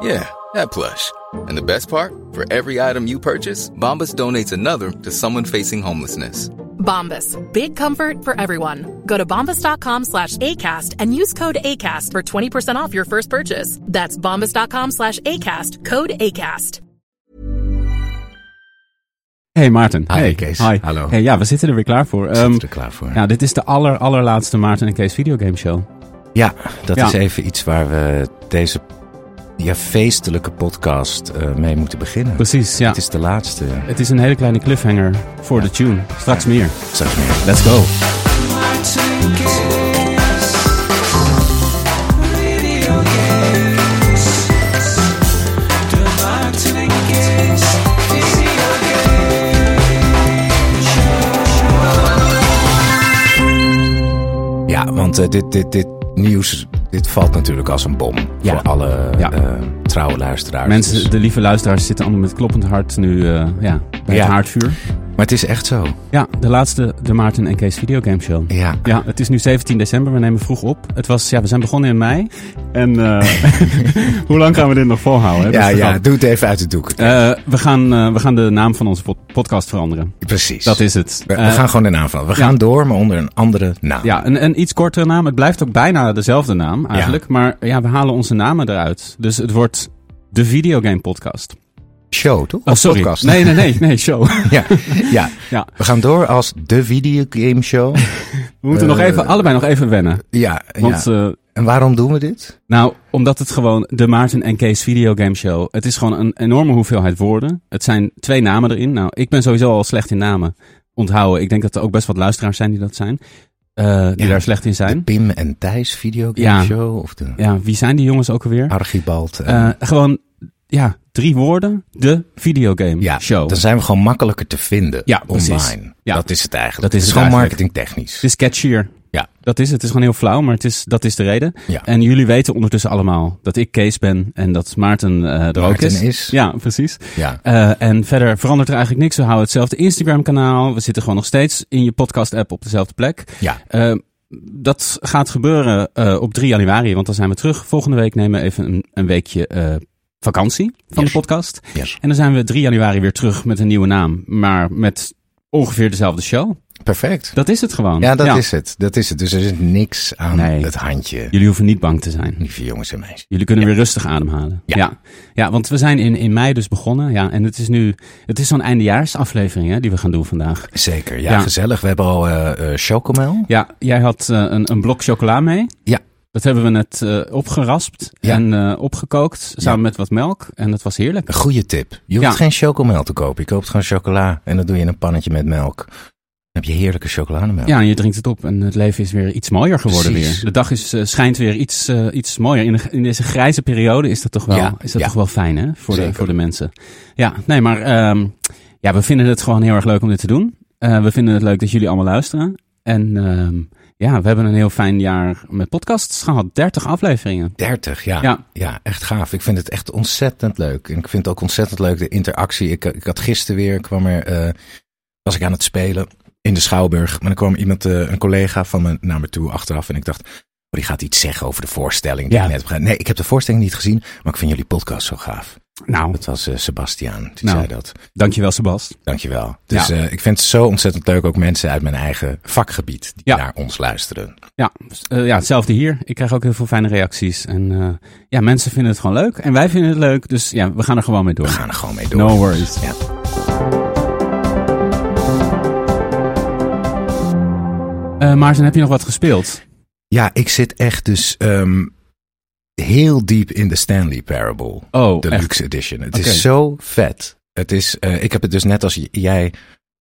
Yeah, that plush. And the best part? For every item you purchase, Bombas donates another to someone facing homelessness. Bombas. Big comfort for everyone. Go to bombas.com slash ACAST and use code ACAST for 20% off your first purchase. That's bombas.com slash ACAST. Code ACAST. Hey Maarten. Hi, hey Kees. Hi. Hallo. Hey, ja, we zitten er weer klaar voor. We zitten Ehm, er klaar voor. Ja, dit is de aller, allerlaatste Maarten en Kees videogame show. Ja, dat Ja. is even iets waar we deze ja, feestelijke podcast eh, mee moeten beginnen. Precies, ja. Het is de laatste. Het is een hele kleine cliffhanger voor de tune. Straks meer. Straks meer. Let's go. Ja, want eh, dit, dit, dit nieuws dit valt natuurlijk als een bom. Ja. Voor alle Ja. eh, trouwe luisteraars. Mensen, Dus- de lieve luisteraars zitten allemaal met kloppend hart nu eh, ja, bij Ja. het haardvuur. Maar het is echt zo. Ja, de laatste de Maarten en Kees videogame show. Ja. Ja, het is nu 17 december. We nemen vroeg op. Het was, ja, we zijn begonnen in mei. En eh, hoe lang gaan we dit nog volhouden? hè? Ja, de ja, doe het even uit de doek. We, gaan, we gaan de naam van onze pod- podcast veranderen. Precies. Dat is het. We, we gaan gewoon de naam van. We ja. gaan door, maar onder een andere naam. Ja, een, een iets kortere naam. Het blijft ook bijna dezelfde naam eigenlijk. Maar ja, we halen onze namen eruit. Dus het wordt de Videogame Podcast. Show, toch? Oh, sorry. podcast? Nee, nee, nee, nee, show. Ja, ja. Ja. We gaan door als de videogame show. We moeten nog Eh, even, allebei nog even wennen. Ja, Want, ja. eh, En waarom doen we dit? nou, omdat het gewoon de Maarten en Kees Videogame Show. Het is gewoon een enorme hoeveelheid woorden. Het zijn twee namen erin. Nou, ik ben sowieso al slecht in namen onthouden. Ik denk dat er ook best wat luisteraars zijn die dat zijn. Eh, die Ja, daar slecht in De zijn. Pim en Thijs videogame Ja. show? Of de Ja, wie zijn die jongens ook alweer? Archibald? eh, gewoon, ja, drie woorden. De Videogame ja, Show. dan zijn we gewoon makkelijker te vinden Ja, precies. online. Ja. Dat is het eigenlijk. Dat is het is het gewoon eigenlijk. marketingtechnisch. Het is catchier. Ja. Dat is het. Het is gewoon heel flauw, maar het is, dat is de reden. Ja. En jullie weten ondertussen allemaal dat ik Kees ben en dat Maarten eh, er ook Maarten is. is. Ja, precies. Ja. Eh, en verder verandert er eigenlijk niks. We houden hetzelfde Instagram-kanaal. We zitten gewoon nog steeds in je podcast-app op dezelfde plek. Ja. Eh, dat gaat gebeuren op 3 januari, want dan zijn we terug. Volgende week nemen we even een, een weekje vakantie van Yes. de podcast. Yes. En dan zijn we 3 januari weer terug met een nieuwe naam, maar met ongeveer dezelfde show. Perfect. Dat is het gewoon. Ja, dat is het. Dat is het. Dus er is niks aan Nee. het handje. Jullie hoeven niet bang te zijn. Lieve jongens en meisjes. Jullie kunnen weer rustig ademhalen. Ja. ja. Ja, want we zijn in, in mei dus begonnen. Ja, en het is nu, het is zo'n eindejaarsaflevering hè, die we gaan doen vandaag. Zeker. Ja, gezellig. We hebben al eh, chocomel. Ja, jij had eh, een, een blok chocola mee. Ja. Dat hebben we net opgeraspt Ja. en opgekookt samen met wat melk. En dat was heerlijk. Een goede tip. Je hoeft Ja. geen chocomel te kopen. Je koopt gewoon chocola en dat doe je in een pannetje met melk. Heb je heerlijke chocolademelk. Ja, en je drinkt het op en het leven is weer iets mooier geworden Precies. weer. De dag is, eh, schijnt weer iets, eh, iets mooier. In, de, in deze grijze periode is dat toch wel, Ja, is dat ja. toch wel fijn hè, voor, de, voor de mensen. Ja, nee, maar ehm, ja, we vinden het gewoon heel erg leuk om dit te doen. Eh, we vinden het leuk dat jullie allemaal luisteren. En ehm, ja, we hebben een heel fijn jaar met podcasts gehad. 30 afleveringen. 30, ja. ja. Ja. echt gaaf. Ik vind het echt ontzettend leuk. En ik vind het ook ontzettend leuk de interactie. Ik, ik had gisteren weer, kwam er, was ik aan het spelen in de Schouwburg. Maar dan kwam iemand, eh, een collega van me naar me toe achteraf. En ik dacht, oh, die gaat iets zeggen over de voorstelling die Ja. ik net heb. Nee, ik heb de voorstelling niet gezien, maar ik vind jullie podcast zo gaaf. Nou, Dat was eh, Sebastiaan, die Nou. zei dat. dankjewel Sebas. Dankjewel. Dus Ja. eh, ik vind het zo ontzettend leuk, ook mensen uit mijn eigen vakgebied die Ja. naar ons luisteren. Ja, eh, ja, hetzelfde hier. Ik krijg ook heel veel fijne reacties. En ja, mensen vinden het gewoon leuk. En wij vinden het leuk. Dus ja, we gaan er gewoon mee door. We gaan er gewoon mee door. No worries. Ja. Eh, Maarten, heb je nog wat gespeeld? Ja, ik zit echt dus. ehm, heel diep in de Stanley Parable. Oh, de? Luxe Edition. Het is zo vet. Het is, eh, ik heb het dus net als jij.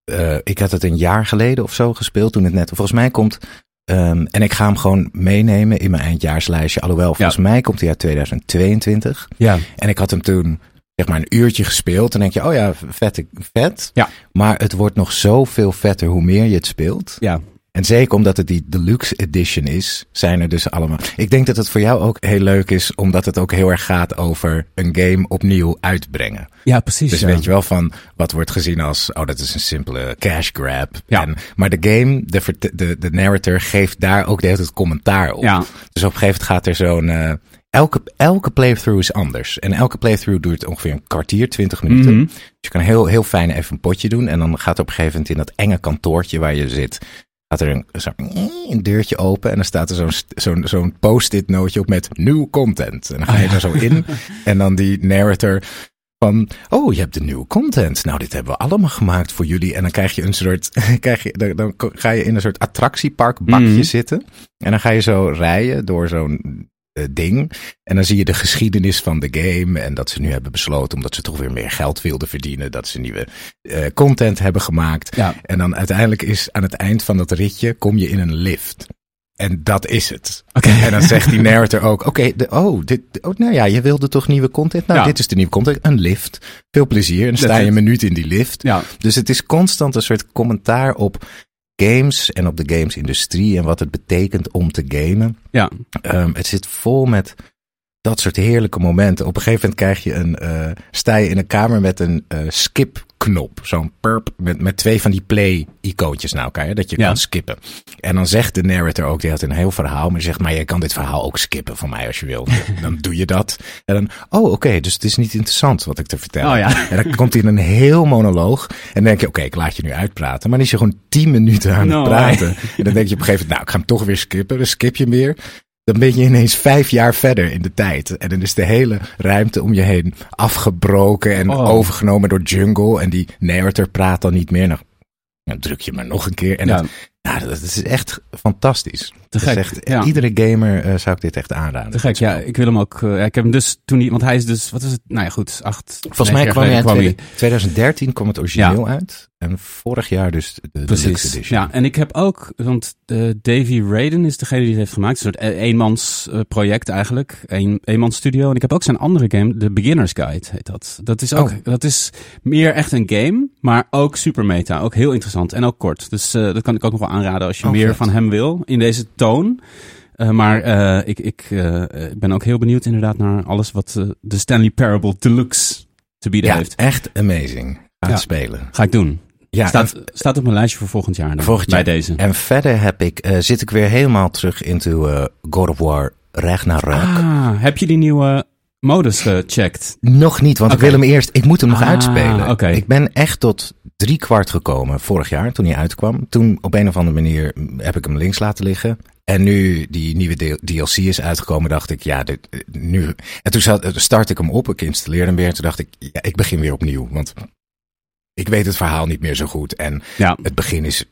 eh, ik had het een jaar geleden of zo gespeeld toen het net. Volgens mij komt. ehm, en ik ga hem gewoon meenemen in mijn eindjaarslijstje. Alhoewel, volgens mij komt hij uit 2022. Ja. En ik had hem toen zeg maar een uurtje gespeeld. Dan denk je, oh ja, vet, vet. Ja. Maar het wordt nog zoveel vetter hoe meer je het speelt. Ja. En zeker omdat het die deluxe edition is, zijn er dus allemaal. Ik denk dat het voor jou ook heel leuk is, omdat het ook heel erg gaat over een game opnieuw uitbrengen. Ja, precies. Dus ja. weet je wel van wat wordt gezien als, oh dat is een simpele cash grab. Ja. En, maar de game, de, de, de narrator geeft daar ook de hele tijd commentaar op. Ja. Dus op een gegeven moment gaat er zo'n, eh, elke, elke playthrough is anders. En elke playthrough duurt ongeveer een kwartier, twintig minuten. Mhm. Dus je kan heel, heel fijn even een potje doen. En dan gaat op een gegeven moment in dat enge kantoortje waar je zit, gaat er een, zo, een deurtje open. En dan staat er zo'n zo'n zo'n post-it nootje op met nieuw content. En dan ga je er zo in. En dan die narrator van, oh, je hebt de nieuwe content. Nou, dit hebben we allemaal gemaakt voor jullie. En dan krijg je een soort, krijg je, dan, ga je in een soort attractieparkbakje Mhm. zitten. En dan ga je zo rijden door zo'n ding. En dan zie je de geschiedenis van de game. En dat ze nu hebben besloten, omdat ze toch weer meer geld wilden verdienen, dat ze nieuwe eh, content hebben gemaakt. Ja. En dan uiteindelijk is aan het eind van dat ritje, kom je in een lift. En dat is het. En dan zegt die narrator ook, oké, oh, dit, oh, nou ja, je wilde toch nieuwe content? Nou, Ja. dit is de nieuwe content. Een lift. Veel plezier. En dan sta je een minuut in die lift. Ja. Dus het is constant een soort commentaar op games en op de gamesindustrie en wat het betekent om te gamen. Ja. Ehm, het zit vol met dat soort heerlijke momenten. Op een gegeven moment krijg je een, eh, sta je in een kamer met een eh, skip-knop. Zo'n perp met, met twee van die play-icoontjes naar elkaar. Hè, dat je Ja. kan skippen. En dan zegt de narrator ook, die had een heel verhaal. Maar zegt, maar je kan dit verhaal ook skippen voor mij als je wil. dan doe je dat. En dan, oh oké, dus het is niet interessant wat ik te vertellen. Oh ja. En dan komt hij in een heel monoloog. En dan denk je, oké, ik laat je nu uitpraten. Maar dan is je gewoon tien minuten aan No het praten. En dan denk je op een gegeven moment, nou, ik ga hem toch weer skippen. Dan skip je hem weer. Dan ben je ineens vijf jaar verder in de tijd. En dan is de hele ruimte om je heen afgebroken en Oh. overgenomen door jungle. En die narrator praat dan niet meer. Nou, dan druk je maar nog een keer. En Ja. dat, ja, dat is echt fantastisch. Te gek, echt, ja. Iedere gamer eh, zou ik dit echt aanraden. Te gek, ja. Ik wil hem ook. eh, ik heb hem dus toen hij, want hij is dus, wat is het? Nou ja, goed, acht. Volgens mij kwam hij in geleden tweede- 2013 kwam het origineel uit. En vorig jaar dus de, Precies. Edition. Ja, en ik heb ook, want eh, Davy Raiden is degene die het heeft gemaakt. Een soort e- eenmans project eigenlijk. Een, eenmans studio. En ik heb ook zijn andere game, de Beginner's Guide heet dat. Dat is ook, Oh. dat is meer echt een game, maar ook super meta. Ook heel interessant en ook kort. Dus eh, dat kan ik ook nog wel aanraden als je Oh, meer vet. van hem wil in deze toon. Eh, maar ik, ik ben ook heel benieuwd inderdaad naar alles wat de Stanley Parable Deluxe te bieden Ja, heeft. echt amazing. Ga Ja. spelen. Ga ik doen. Ja, staat, staat op mijn lijstje voor volgend jaar. Dan, Volgend bij jaar. deze. En verder heb ik, eh, zit ik weer helemaal terug into eh, God of War Ragnarok. Ah, heb je die nieuwe modus gecheckt? Nog niet, want ik wil hem eerst, ik moet hem nog Ah, uitspelen. Ik ben echt tot drie kwart gekomen vorig jaar toen hij uitkwam. Toen op een of andere manier mm, heb ik hem links laten liggen. En nu die nieuwe DLC is uitgekomen, dacht ik, ja, dit, eh, nu. En toen start ik hem op, ik installeerde hem weer. En toen dacht ik, ja, ik begin weer opnieuw. Want ik weet het verhaal niet meer zo goed. En Ja. het begin is.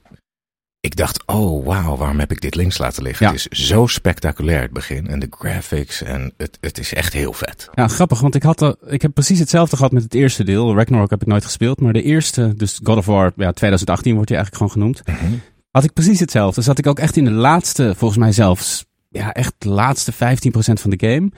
Ik dacht, oh wauw, waarom heb ik dit links laten liggen? Ja. Het is zo spectaculair het begin. En de graphics. En het, het is echt heel vet. Ja, grappig, want ik, had er, ik heb precies hetzelfde gehad met het eerste deel. Ragnarok heb ik nooit gespeeld, maar de eerste, dus God of War, ja, 2018 wordt hij eigenlijk gewoon genoemd. Mhm. Had ik precies hetzelfde. Zat ik ook echt in de laatste, volgens mij zelfs, ja, echt de laatste 15% van de game.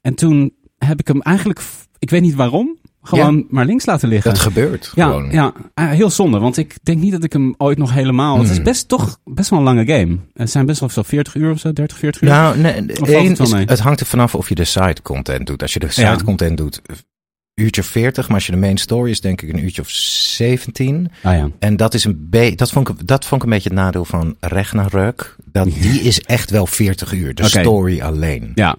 En toen heb ik hem eigenlijk, ik weet niet waarom, gewoon maar links laten liggen. Dat gebeurt Ja, gewoon. ja ah, heel zonde, want ik denk niet dat ik hem ooit nog helemaal... Het is Hmm. best toch best wel een lange game. Het zijn best wel zo 40 uur of zo, 30, 40 uur. Nou, nee, het is- hangt er vanaf of je de side content doet. Als je de side Ja. content doet, uurtje 40. Maar als je de main story is, denk ik een uurtje of 17. Ah ja. En dat is een beetje, dat vond ik, dat vond ik een beetje het nadeel van Ragnarök. Dat, die is echt wel 40 uur. De story alleen. Ja,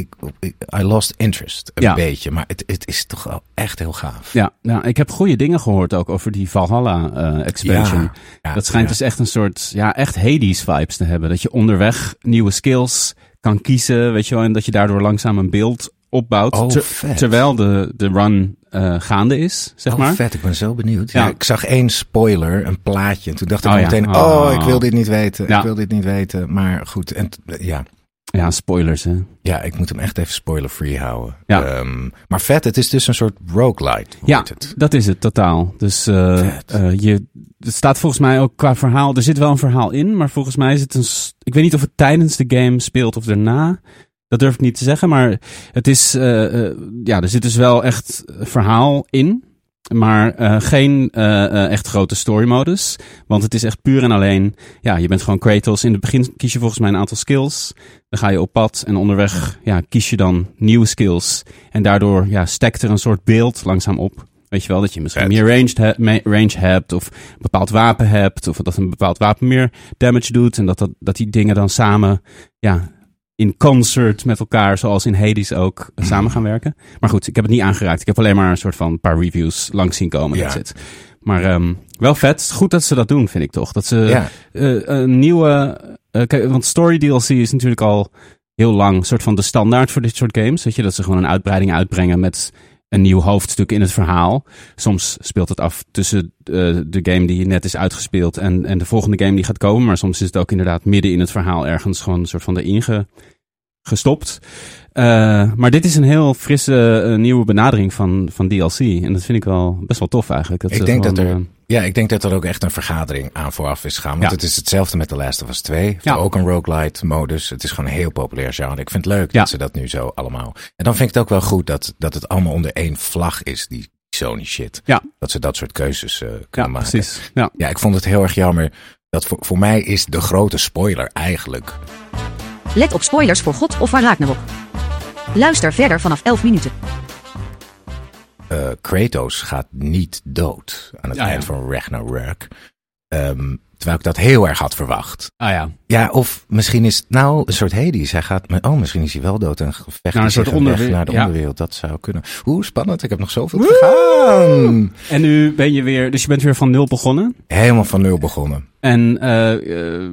Ik, ik, I lost interest. Een Ja. beetje. Maar het, het is toch wel echt heel gaaf. ja, ja, ik heb goede dingen gehoord ook over die Valhalla eh, expansion. Ja, ja, dat schijnt dus echt een soort, ja, echt Hades vibes te hebben. Dat je onderweg nieuwe skills kan kiezen, weet je wel. En dat je daardoor langzaam een beeld opbouwt. Oh, ter- terwijl de, de run eh, gaande is, zeg oh, maar. vet, ik ben zo benieuwd. Ja. Ja. ik zag één spoiler, een plaatje. En toen dacht ik Oh, ja. meteen, Oh. oh, ik wil dit niet weten. Ja. Ik wil dit niet weten. Maar goed, en ja. Ja, spoilers hè. Ja, ik moet hem echt even spoiler-free houden. Ja. Ehm, maar vet, het is dus een soort roguelite. Ja, het. dat is het totaal. Dus eh, eh, je, het staat volgens mij ook qua verhaal. Er zit wel een verhaal in, maar volgens mij is het een. Ik weet niet of het tijdens de game speelt of daarna. Dat durf ik niet te zeggen, maar het is. eh, ja, er zit dus wel echt verhaal in. Maar eh, geen eh, eh, echt grote story-modus. Want het is echt puur en alleen. Ja, je bent gewoon Kratos. In het begin kies je volgens mij een aantal skills. Dan ga je op pad en onderweg ja, kies je dan nieuwe skills. En daardoor ja, stekt er een soort beeld langzaam op. Weet je wel, dat je misschien meer he- range hebt. Of een bepaald wapen hebt. Of dat een bepaald wapen meer damage doet. En dat, dat, dat die dingen dan samen ja, in concert met elkaar, zoals in Hades ook, Mhm. samen gaan werken. Maar goed, ik heb het niet aangeraakt. Ik heb alleen maar een soort van paar reviews langs zien komen. Ja. That's it. Maar ehm, wel vet. Goed dat ze dat doen, vind ik toch. Dat ze Ja. eh, een nieuwe... eh, want story DLC is natuurlijk al heel lang een soort van de standaard voor dit soort games. Weet je, dat ze gewoon een uitbreiding uitbrengen met een nieuw hoofdstuk in het verhaal. Soms speelt het af tussen eh, de game die net is uitgespeeld en, en de volgende game die gaat komen. Maar soms is het ook inderdaad midden in het verhaal ergens gewoon een soort van erin ge- gestopt. Eh, maar dit is een heel frisse eh, nieuwe benadering van, van DLC. En dat vind ik wel best wel tof eigenlijk. Dat Ik denk dat er- Ja, ik denk dat er ook echt een vergadering aan vooraf is gegaan. Want Ja. het is hetzelfde met The Last of Us 2. Heeft Ja. Ook een roguelite modus. Het is gewoon een heel populair genre. Ik vind het leuk Ja. dat ze dat nu zo allemaal... En dan vind ik het ook wel goed dat, dat het allemaal onder één vlag is, die Sony shit. Ja. Dat ze dat soort keuzes eh, ja, kunnen maken. precies. Ja. Ja, ik vond het heel erg jammer. Dat voor, voor mij is de grote spoiler eigenlijk... Let op spoilers voor God of van Ragnarok. Luister verder vanaf 11 minuten. Eh, Kratos gaat niet dood aan het ja. eind van Ragnarok. Ehm, terwijl ik dat heel erg had verwacht. Ah ja. Ja, of misschien is het nou een soort Hades. Hij gaat, met- oh, misschien is hij wel dood en vecht hij een soort onderwe- naar de ja. onderwereld. Dat zou kunnen. Hoe spannend. Ik heb nog zoveel te gaan. En nu ben je weer, dus je bent weer van nul begonnen. Helemaal van nul begonnen. En eh, eh,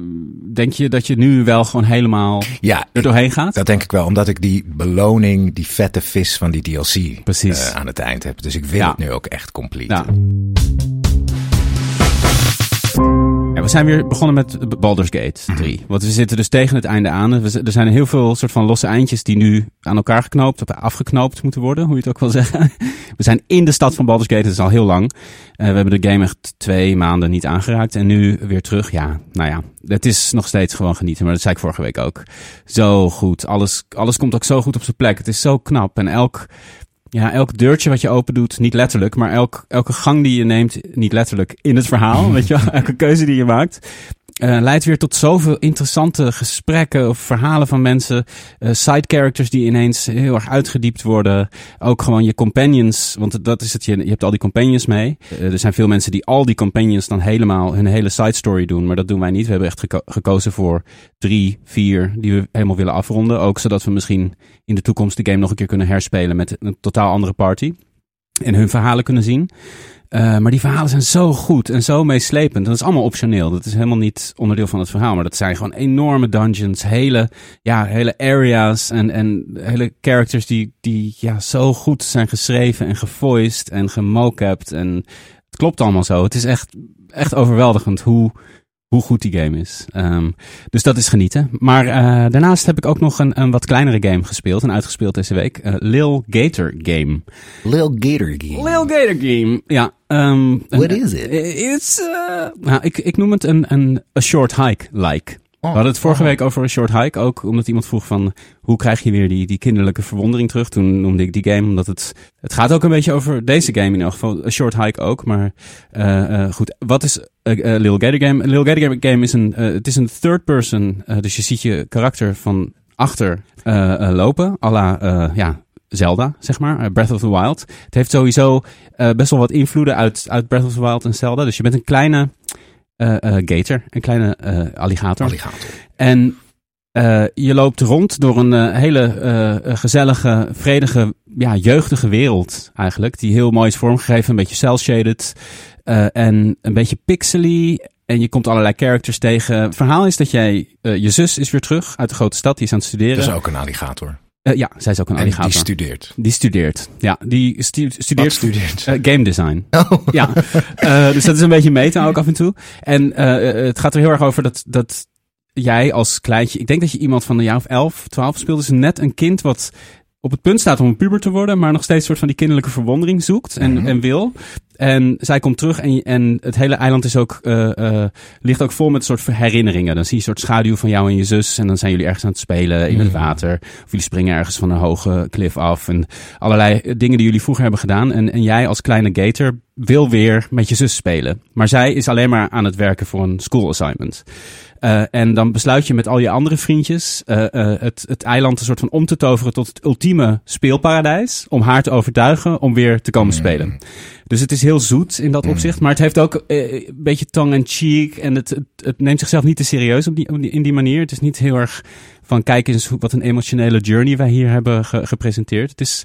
denk je dat je nu wel gewoon helemaal Ja, er doorheen gaat? dat denk ik wel. Omdat ik die beloning, die vette vis van die DLC Precies. eh, aan het eind heb. Dus ik wil Ja. het nu ook echt complete. Ja. We zijn weer begonnen met Baldur's Gate Mhm. 3. Want we zitten dus tegen het einde aan. Er zijn heel veel soort van losse eindjes die nu aan elkaar geknoopt, of afgeknoopt moeten worden, hoe je het ook wil zeggen. We zijn in de stad van Baldur's Gate, dat is al heel lang. Eh, we hebben de game echt twee maanden niet aangeraakt en nu weer terug. Ja, nou ja, het is nog steeds gewoon genieten, maar dat zei ik vorige week ook. Zo goed, alles, alles komt ook zo goed op zijn plek. Het is zo knap en elk ja, elk deurtje wat je open doet, niet letterlijk, maar elk, elke gang die je neemt, niet letterlijk in het verhaal, weet je wel, elke keuze die je maakt, eh, leidt weer tot zoveel interessante gesprekken of verhalen van mensen, eh, side characters die ineens heel erg uitgediept worden, ook gewoon je companions, want dat is het, je, hebt al die companions mee. Eh, er zijn veel mensen die al die companions dan helemaal hun hele side story doen, maar dat doen wij niet. We hebben echt geko- gekozen voor drie, vier die we helemaal willen afronden, ook zodat we misschien in de toekomst de game nog een keer kunnen herspelen met een totaal andere party. En hun verhalen kunnen zien. Eh, maar die verhalen zijn zo goed en zo meeslepend. Dat is allemaal optioneel. Dat is helemaal niet onderdeel van het verhaal. Maar dat zijn gewoon enorme dungeons. Hele, ja, hele areas en, en hele characters die, die ja, zo goed zijn geschreven en gevoiced en gemocapt. En het klopt allemaal zo. Het is echt, echt overweldigend hoe, hoe goed die game is. Ehm, dus dat is genieten. Maar eh, daarnaast heb ik ook nog een, een wat kleinere game gespeeld en uitgespeeld deze week. Eh, Lil Gator Game. Lil Gator Game. Lil Gator Game. Ja. ehm, What een- is it? It's, eh, nou, ik, ik noem het een, een a short hike-like. We hadden het vorige week over een short hike, ook omdat iemand vroeg van hoe krijg je weer die, die kinderlijke verwondering terug. Toen noemde ik die game, omdat het, het gaat ook een beetje over deze game in elk geval. A short hike ook, maar eh, eh, goed. Wat is eh, eh, Lil Gator Game? Lil Gator Game is een, het is een third person, dus je ziet je karakter van achter lopen, à la, ja, Zelda, zeg maar, Breath of the Wild. Het heeft sowieso best wel wat invloeden uit, uit Breath of the Wild en Zelda. Dus je bent een kleine gator, een kleine eh, alligator. Alligator. En eh, je loopt rond door een eh, hele eh, eh, gezellige, vredige, ja, jeugdige wereld eigenlijk. Die heel mooi is vormgegeven, een beetje cel-shaded eh, en een beetje pixely. En je komt allerlei characters tegen. Het verhaal is dat jij, eh, je zus is weer terug uit de grote stad, die is aan het studeren. Dat is ook een alligator. Eh, ja, zij is ook een En alligator. die studeert. Die studeert. Ja, die stu- studeert studeert? eh, game design. Oh. Ja, eh, dus dat is een beetje meta ook af en toe. En het gaat er heel erg over dat, dat jij als kleintje, ik denk dat je iemand van een jaar of 11, 12 speelt, dus net een kind wat op het punt staat om een puber te worden, maar nog steeds een soort van die kinderlijke verwondering zoekt en, Mhm. en wil. En zij komt terug en, en het hele eiland is ook, eh, eh, ligt ook vol met een soort herinneringen. Dan zie je een soort schaduw van jou en je zus en dan zijn jullie ergens aan het spelen in het Mhm. water. Of jullie springen ergens van een hoge klif af en allerlei dingen die jullie vroeger hebben gedaan. En, en jij als kleine gator wil weer met je zus spelen. Maar zij is alleen maar aan het werken voor een school assignment. Eh, en dan besluit je met al je andere vriendjes eh, eh, het, het eiland een soort van om te toveren tot het ultieme speelparadijs. Om haar te overtuigen om weer te komen spelen. Dus het is heel zoet in dat opzicht. Maar het heeft ook een beetje tongue in cheek. En het, het, het neemt zichzelf niet te serieus op die, op die- in die manier. Het is niet heel erg van kijk eens hoe- wat een emotionele journey wij hier hebben ge- gepresenteerd. Het is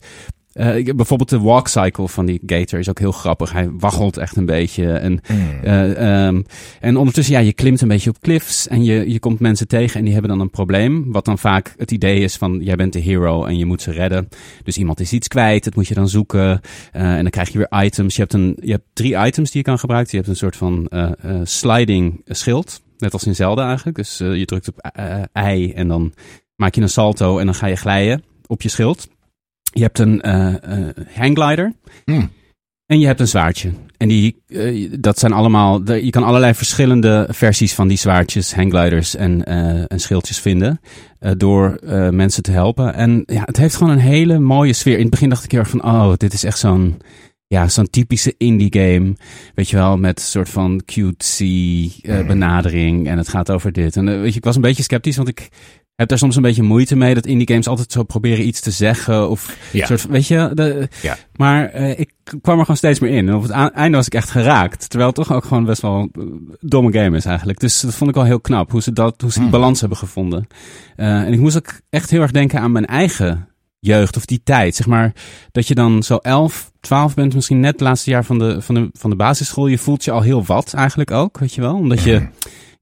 eh, bijvoorbeeld de walk cycle van die gator is ook heel grappig. Hij waggelt echt een beetje. En, eh, ehm, en ondertussen, ja, je klimt een beetje op cliffs. En je, je komt mensen tegen en die hebben dan een probleem. Wat dan vaak het idee is van, jij bent de hero en je moet ze redden. Dus iemand is iets kwijt, dat moet je dan zoeken. Eh, en dan krijg je weer items. Je hebt, een, je hebt drie items die je kan gebruiken. Je hebt een soort van sliding schild. Net als in Zelda eigenlijk. Dus je drukt op I en dan maak je een salto en dan ga je glijden op je schild. Je hebt een eh eh, hangglider. Hmm. En je hebt een zwaardje. En die, eh, dat zijn allemaal, de- je kan allerlei verschillende versies van die zwaardjes, hanggliders en, eh, en schildjes vinden. door mensen te helpen. En ja, het heeft gewoon een hele mooie sfeer. In het begin dacht ik heel erg van, oh, dit is echt zo'n, ja, zo'n typische indie game. Weet je wel, met een soort van cutesy eh, benadering. En het gaat over dit. En weet je, ik was een beetje sceptisch, want ik heb daar soms een beetje moeite mee dat indie games altijd zo proberen iets te zeggen. Of Ja. soort weet je, de, Ja. maar eh, ik kwam er gewoon steeds meer in. En op het einde was ik echt geraakt. Terwijl het toch ook gewoon best wel een domme game is eigenlijk. Dus dat vond ik wel heel knap, hoe ze, dat, hoe ze die balans hebben gevonden. Eh, en ik moest ook echt heel erg denken aan mijn eigen jeugd of die tijd. Zeg maar dat je dan zo 11, 12 bent, misschien net het laatste jaar van de, van de, van de basisschool. Je voelt je al heel wat eigenlijk ook, weet je wel. Omdat je,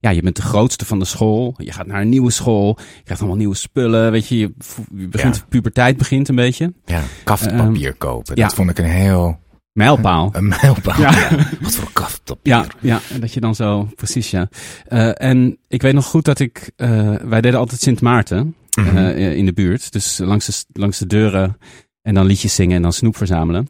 ja, je bent de grootste van de school. Je gaat naar een nieuwe school. Je krijgt allemaal nieuwe spullen, weet je. Je, begint, Ja. puberteit begint een beetje. Ja, kaftpapier kopen. ja. Dat vond ik een heel... Mijlpaal. Een mijlpaal. Ja. Ja. Wat voor kaftpapier. Ja, ja, en dat je dan zo, precies ja. Eh, en ik weet nog goed dat ik, eh, wij deden altijd Sint Maarten Mhm. eh, in de buurt. Dus langs de, langs de deuren en dan liedjes zingen en dan snoep verzamelen.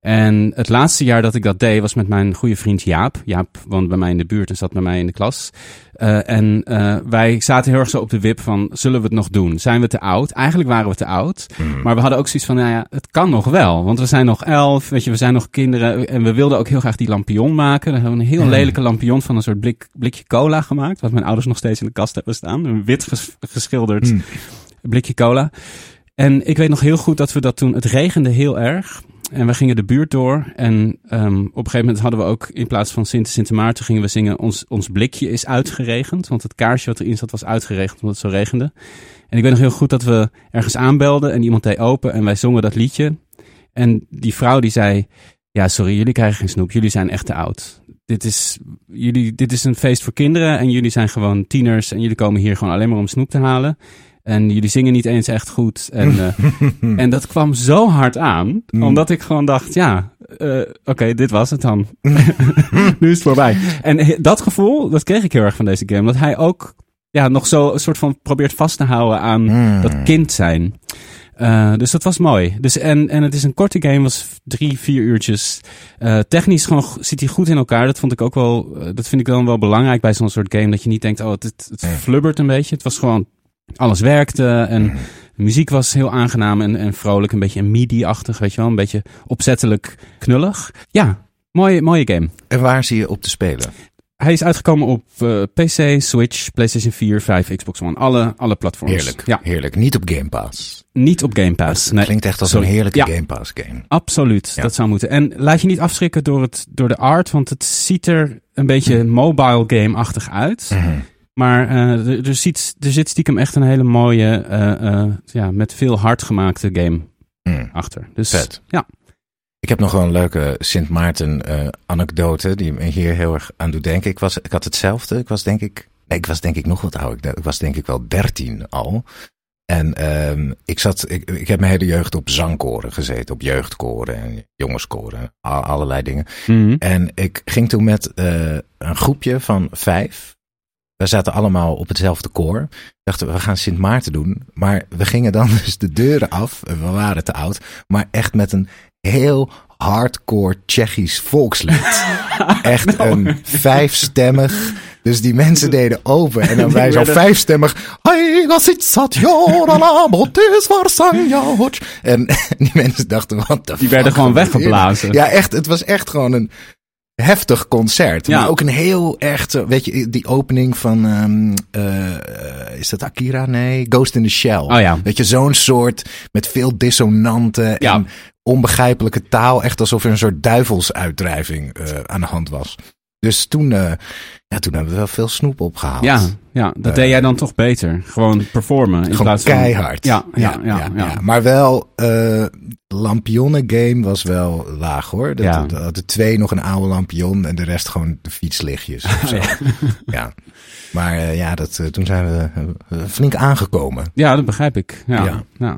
En het laatste jaar dat ik dat deed was met mijn goede vriend Jaap. Jaap woont bij mij in de buurt en zat bij mij in de klas. Eh, en eh, wij zaten heel erg zo op de wip van, zullen we het nog doen? Zijn we te oud? Eigenlijk waren we te oud. Maar we hadden ook zoiets van, nou ja, het kan nog wel. Want we zijn nog elf, weet je, we zijn nog kinderen. En we wilden ook heel graag die lampion maken. We hebben een heel lelijke lampion van een soort blik, blikje cola gemaakt. Wat mijn ouders nog steeds in de kast hebben staan. Een wit ges- geschilderd blikje cola. En ik weet nog heel goed dat we dat toen, het regende heel erg. En we gingen de buurt door. En ehm, op een gegeven moment hadden we ook in plaats van Sint Sint Maarten gingen we zingen ons, ons blikje is uitgeregend. Want het kaarsje wat erin zat was uitgeregend omdat het zo regende. En ik weet nog heel goed dat we ergens aanbelden en iemand deed open en wij zongen dat liedje. En die vrouw die zei, ja sorry, jullie krijgen geen snoep, jullie zijn echt te oud. Dit is, jullie, dit is een feest voor kinderen en jullie zijn gewoon tieners en jullie komen hier gewoon alleen maar om snoep te halen. En jullie zingen niet eens echt goed. En, eh, en dat kwam zo hard aan, omdat ik gewoon dacht, ja, eh, oké, dit was het dan. nu is het voorbij. En dat gevoel, dat kreeg ik heel erg van deze game. Dat hij ook ja, nog zo een soort van probeert vast te houden aan Mm. dat kind zijn. Eh, dus dat was mooi. Dus en, en het is een korte game, was drie, vier uurtjes. Technisch gewoon, zit hij goed in elkaar. Dat vond ik ook wel, dat vind ik dan wel belangrijk bij zo'n soort game. Dat je niet denkt, oh, het, het, het flubbert een beetje. Het was gewoon, alles werkte en de muziek was heel aangenaam en, en vrolijk. Een beetje MIDI-achtig, weet je wel. Een beetje opzettelijk knullig. Ja, mooie, mooie game. En waar zie je op te spelen? Hij is uitgekomen op eh, PC, Switch, PlayStation 4, 5, Xbox One. Alle, alle platforms. Heerlijk. Ja, Heerlijk. Niet op Game Pass. niet op Game Pass. Nee. Klinkt echt als Sorry. een heerlijke Ja. Game Pass game. Absoluut, Ja. dat zou moeten. En laat je niet afschrikken door, het, door de art, want het ziet er een beetje mobile game-achtig uit. Mhm. Maar eh, er, er, ziet, er zit stiekem echt een hele mooie, eh, eh, ja, met veel hard gemaakte game Mm. achter. Dus, Vet. Ja. Ik heb nog wel een leuke Sint Maarten eh, anekdote die me hier heel erg aan doet denken. Ik, was, ik had hetzelfde. Ik was denk ik, nee, ik was denk ik nog wat ouder. Ik was denk ik wel dertien al. En ehm, ik, zat, ik, ik heb mijn hele jeugd op zangkoren gezeten, op jeugdkoren en jongenskoren, al- allerlei dingen. Mhm. En ik ging toen met eh, een groepje van vijf we zaten allemaal op hetzelfde koor. Dachten we, we gaan Sint Maarten doen. Maar we gingen dan dus de deuren af. We waren te oud. Maar echt met een heel hardcore Tsjechisch volkslied. Echt een vijfstemmig. Dus die mensen deden open. En dan wij zo vijfstemmig. En die mensen dachten, wat de Die werden gewoon weggeblazen. Ja, echt. Het was echt gewoon een heftig concert. Ja. Maar ook een heel echt, weet je, die opening van, eh, is dat Akira? Nee, Ghost in the Shell. Oh ja. Weet je, zo'n soort met veel dissonanten Ja. en onbegrijpelijke taal. Echt alsof er een soort duivelsuitdrijving eh, aan de hand was. Dus toen, eh, ja, toen hebben we wel veel snoep opgehaald. Ja, ja, dat deed jij dan toch beter. Gewoon performen. In Gewoon plaats van... keihard. Ja, ja, ja. ja, Maar wel, eh lampionnen game was wel laag hoor. Dat, Ja. dat hadden twee nog een oude lampion en de rest gewoon de fietslichtjes of zo. ja. Maar eh, ja, dat, eh, toen zijn we eh, flink aangekomen. Ja, dat begrijp ik. Ja, Ja. ja.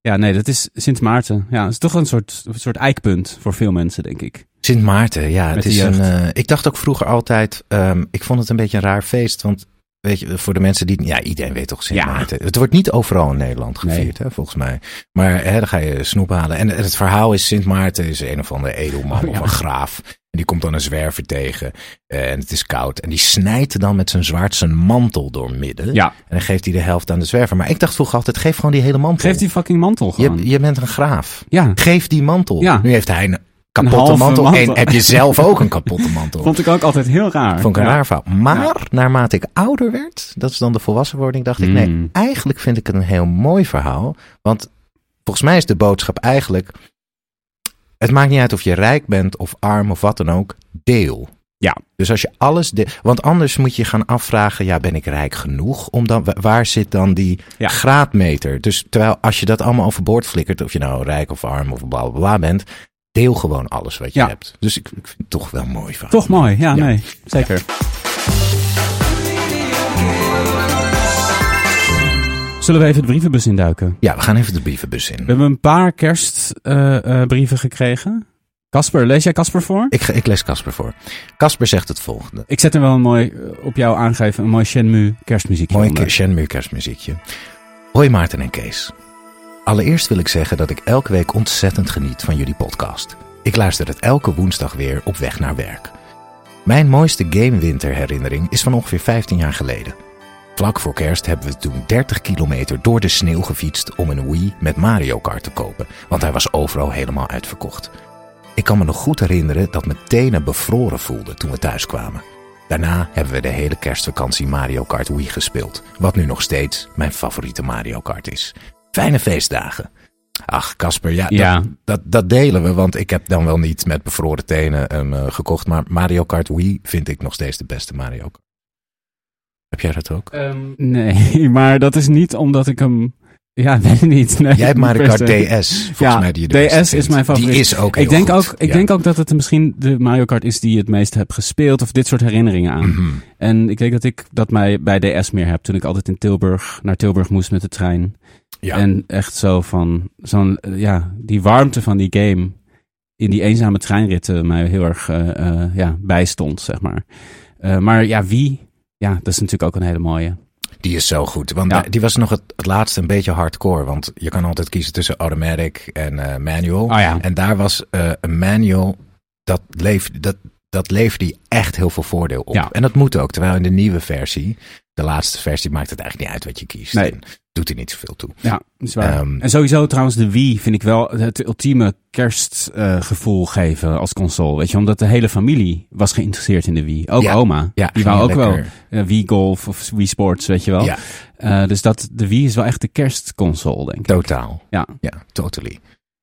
ja. nee, dat is Sint Maarten. Ja, het is toch een soort, een soort eikpunt voor veel mensen, denk ik. Sint Maarten, ja. Het is een, eh, ik dacht ook vroeger altijd, ehm, ik vond het een beetje een raar feest. Want weet je, voor de mensen die, ja, iedereen weet toch Sint Ja. Maarten. Het wordt niet overal in Nederland gevierd, hè, volgens mij. Maar hè, dan ga je snoep halen. En het verhaal is, Sint Maarten is een of andere edelman Oh, of een graaf. En die komt dan een zwerver tegen. eh, en het is koud. En die snijdt dan met zijn zwaard zijn mantel doormidden. Ja, En dan geeft hij de helft aan de zwerver. Maar ik dacht vroeger altijd, geef gewoon die hele mantel. geef die fucking mantel gewoon. je, je bent een graaf. Ja, Geef die mantel. Ja. Nu heeft hij een kapotte mantel. mantel. En heb je zelf ook een kapotte mantel. vond ik ook altijd heel raar. Vond ik een Ja. raar verhaal. Maar naarmate ik ouder werd, dat is dan de volwassenwording, dacht ik, nee, eigenlijk vind ik het een heel mooi verhaal. Want volgens mij is de boodschap eigenlijk, het maakt niet uit of je rijk bent of arm of wat dan ook, deel. Ja. Dus als je alles, de, want anders moet je gaan afvragen, ja, ben ik rijk genoeg? Om dan, wa- waar zit dan die Ja. graadmeter? Dus terwijl als je dat allemaal overboord flikkert, of je nou rijk of arm of bla bla bla bent, deel gewoon alles wat je Ja. hebt. Dus ik, ik vind het toch wel mooi van. Toch mooi, ja, Ja. nee, zeker. Zullen we even de brievenbus induiken? Ja, we gaan even de brievenbus in. We hebben een paar kerstbrieven gekregen. Casper, lees jij Casper voor? Ik, ik lees Casper voor. Casper zegt het volgende. Ik zet er wel een mooi, eh, op jou aangeven, een mooi Shenmue kerstmuziekje Mooi onder. Shenmue kerstmuziekje. Hoi Maarten en Kees. Allereerst wil ik zeggen dat ik elke week ontzettend geniet van jullie podcast. Ik luister het elke woensdag weer op weg naar werk. Mijn mooiste gamewinterherinnering is van ongeveer 15 jaar geleden. Vlak voor kerst hebben we toen 30 kilometer door de sneeuw gefietst om een Wii met Mario Kart te kopen, want hij was overal helemaal uitverkocht. Ik kan me nog goed herinneren dat mijn tenen bevroren voelden toen we thuis kwamen. Daarna hebben we de hele kerstvakantie Mario Kart Wii gespeeld, wat nu nog steeds mijn favoriete Mario Kart is. Fijne feestdagen. Ach, Casper, ja, Ja. Dat, dat, dat delen we, want ik heb dan wel niet met bevroren tenen hem eh, gekocht, maar Mario Kart Wii vind ik nog steeds de beste Mario Kart. Heb jij dat ook? Ehm, nee, maar dat is niet omdat ik hem... Ja, weet ik niet. Nee, Jij hebt Mario Kart. DS, volgens ja, mij, die je de DS beste is mijn favoriet. Die is ook heel ik denk goed. Ook, ik Ja. denk ook dat het misschien de Mario Kart is die je het meest hebt gespeeld. Of dit soort herinneringen aan. Mhm. En ik denk dat ik dat mij bij DS meer heb. Toen ik altijd in Tilburg, naar Tilburg moest met de trein. Ja. En echt zo van, zo'n, eh, ja, die warmte van die game. In die eenzame treinritten mij heel erg eh, ja, bijstond, zeg maar. Maar ja, wie? Ja, dat is natuurlijk ook een hele mooie. Die is zo goed. Want Ja. die was nog het, het laatste een beetje hardcore. Want je kan altijd kiezen tussen automatic en manual. Oh ja. En daar was een manual, dat, leef, dat, dat leverde die echt heel veel voordeel op. Ja. En dat moet ook. Terwijl in de nieuwe versie, de laatste versie, maakt het eigenlijk niet uit wat je kiest. Nee. Doet er niet zoveel toe. Ja, dat is waar. Ehm, en sowieso trouwens de Wii vind ik wel het ultieme kerstgevoel geven als console. Weet je, omdat de hele familie was geïnteresseerd in de Wii. Ook Ja. oma. Ja, die wou ook lekker- wel eh, Wii Golf of Wii Sports, weet je wel. Ja, Eh, dus dat, de Wii is wel echt de kerstconsole, denk ik. totaal. Ja. Ja, totally.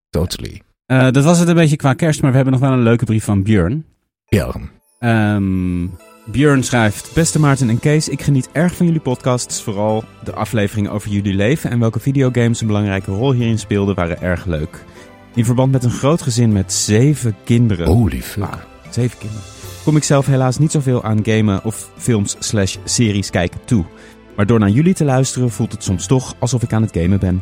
Totally. Eh, dat was het een beetje qua kerst, maar we hebben nog wel een leuke brief van Björn. Ja, Ehm Björn schrijft: Beste Maarten en Kees, ik geniet erg van jullie podcasts. Vooral de afleveringen over jullie leven en welke videogames een belangrijke rol hierin speelden, waren erg leuk. In verband met een groot gezin met zeven kinderen. holy fuck. Wauw, zeven kinderen. Kom ik zelf helaas niet zoveel aan gamen of films slash series kijken toe. Maar door naar jullie te luisteren voelt het soms toch alsof ik aan het gamen ben.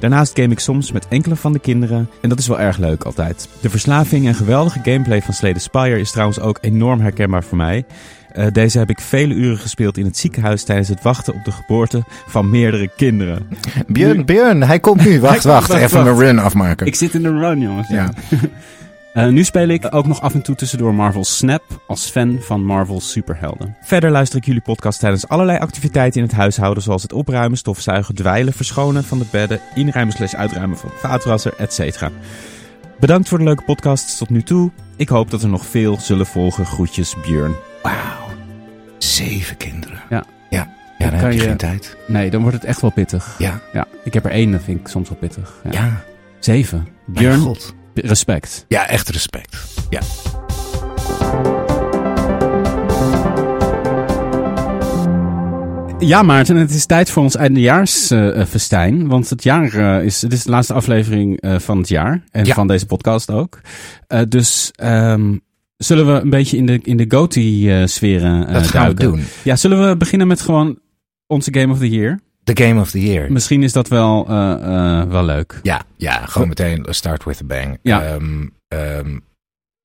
Daarnaast game ik soms met enkele van de kinderen en dat is wel erg leuk altijd. De verslaving en geweldige gameplay van Slay the Spire is trouwens ook enorm herkenbaar voor mij. Eh, deze heb ik vele uren gespeeld in het ziekenhuis tijdens het wachten op de geboorte van meerdere kinderen. Björn, Björn, hij komt nu. Wacht, wacht. wacht, Even wacht. mijn run afmaken. Ik zit in de run, jongens. Ja. Eh, nu speel ik ook nog af en toe tussendoor Marvel Snap als fan van Marvel superhelden. Verder luister ik jullie podcast tijdens allerlei activiteiten in het huishouden, zoals het opruimen, stofzuigen, dweilen, verschonen van de bedden, inruimen slash uitruimen van het vaatwasser, etc. Bedankt voor de leuke podcasts tot nu toe. Ik hoop dat er nog veel zullen volgen. Groetjes, Björn. Wauw. Zeven kinderen. Ja. Ja, ja dan kan heb je je- geen tijd. Nee, dan wordt het echt wel pittig. Ja. Ja, ik heb er één, dat vind ik soms wel pittig. Ja. Ja. Zeven. Mijn Björn, god. Respect. Ja, echt respect. Ja. Ja, Maarten, het is tijd voor ons eindejaarsfestijn. want het jaar eh, is, het is de laatste aflevering eh, van het jaar. En Ja. van deze podcast ook. Eh, dus ehm, zullen we een beetje in de, in de GOTY-sferen Dat gaan we doen. Ja, zullen we beginnen met gewoon onze Game of the Year? The Game of the Year. Misschien is dat wel, eh, eh, wel leuk. Ja, ja, gewoon meteen start with a bang. Ja. Ehm, ehm,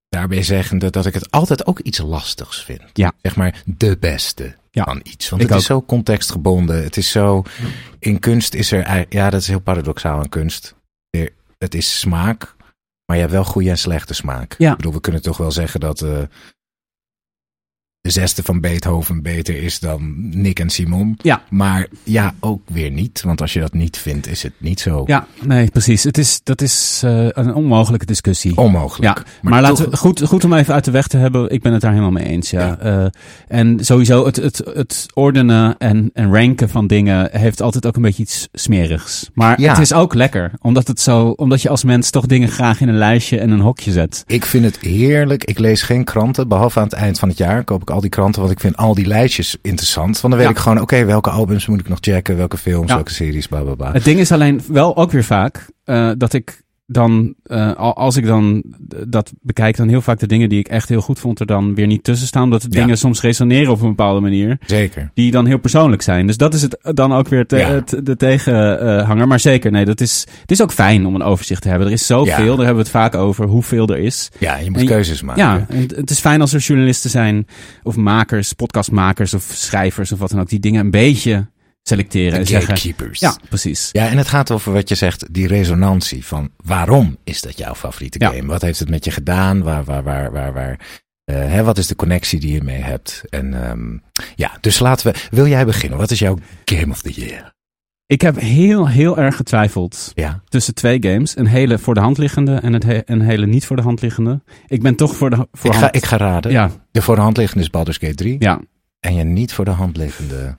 daarbij zeggende dat ik het altijd ook iets lastigs vind. Ja. Zeg maar de beste Ja. van iets. Want Ik het is zo contextgebonden. Het is zo... In kunst is er... Ja, dat is heel paradoxaal aan kunst. Er- Het is smaak, maar je hebt wel goede en slechte smaak. Ja. Ik bedoel, we kunnen toch wel zeggen dat... eh, de zesde van Beethoven beter is dan Nick en Simon. Ja. Maar ja, ook weer niet. Want als je dat niet vindt, is het niet zo Ja, nee, precies. Het is, dat is eh, een onmogelijke discussie. onmogelijk. Ja, maar, laten we, goed, goed om even uit de weg te hebben. Ik ben het daar helemaal mee eens. Ja. Ja. Eh, en sowieso het, het, het ordenen en, en ranken van dingen heeft altijd ook een beetje iets smerigs. Maar Ja. het is ook lekker, omdat, het zo, omdat je als mens toch dingen graag in een lijstje en een hokje zet. Ik vind het heerlijk. Ik lees geen kranten, behalve aan het eind van het jaar koop ik al die kranten, want ik vind al die lijstjes interessant. Want dan weet Ja. ik gewoon, oké, welke albums moet ik nog checken, welke films, Ja. welke series, bla bla bla. Het ding is alleen wel ook weer vaak eh, dat ik dan, eh, al- als ik dan eh, dat bekijk, dan heel vaak de dingen die ik echt heel goed vond er dan weer niet tussen staan. Omdat de Ja. dingen soms resoneren op een bepaalde manier. Zeker. die dan heel persoonlijk zijn. Dus dat is het dan ook weer te- Ja. het- de tegenhanger. maar zeker, nee, dat is, het is ook fijn om een overzicht te hebben. Er is zoveel, Ja. daar hebben we het vaak over, hoeveel er is. Ja, je moet En keuzes maken. Ja, het is fijn als er journalisten zijn, of makers, podcastmakers of schrijvers of wat dan ook, die dingen een beetje selecteren De en zeggen. gatekeepers. Ja, precies. Ja, en het gaat over wat je zegt, die resonantie van waarom is dat jouw favoriete Ja. game? Wat heeft het met je gedaan? Waar, waar, waar, waar, waar, eh, hè, wat is de connectie die je mee hebt? En ehm, ja, dus laten we, wil jij beginnen? Wat is jouw Game of the Year? Ik heb heel, heel erg getwijfeld Ja, tussen twee games. Een hele voor de hand liggende en het he- een hele niet voor de hand liggende. Ik ben toch voor de voor ik ga, hand- ik ga raden. Ja, De voor de hand liggende is Baldur's Gate 3. ja. En je niet voor de hand liggende.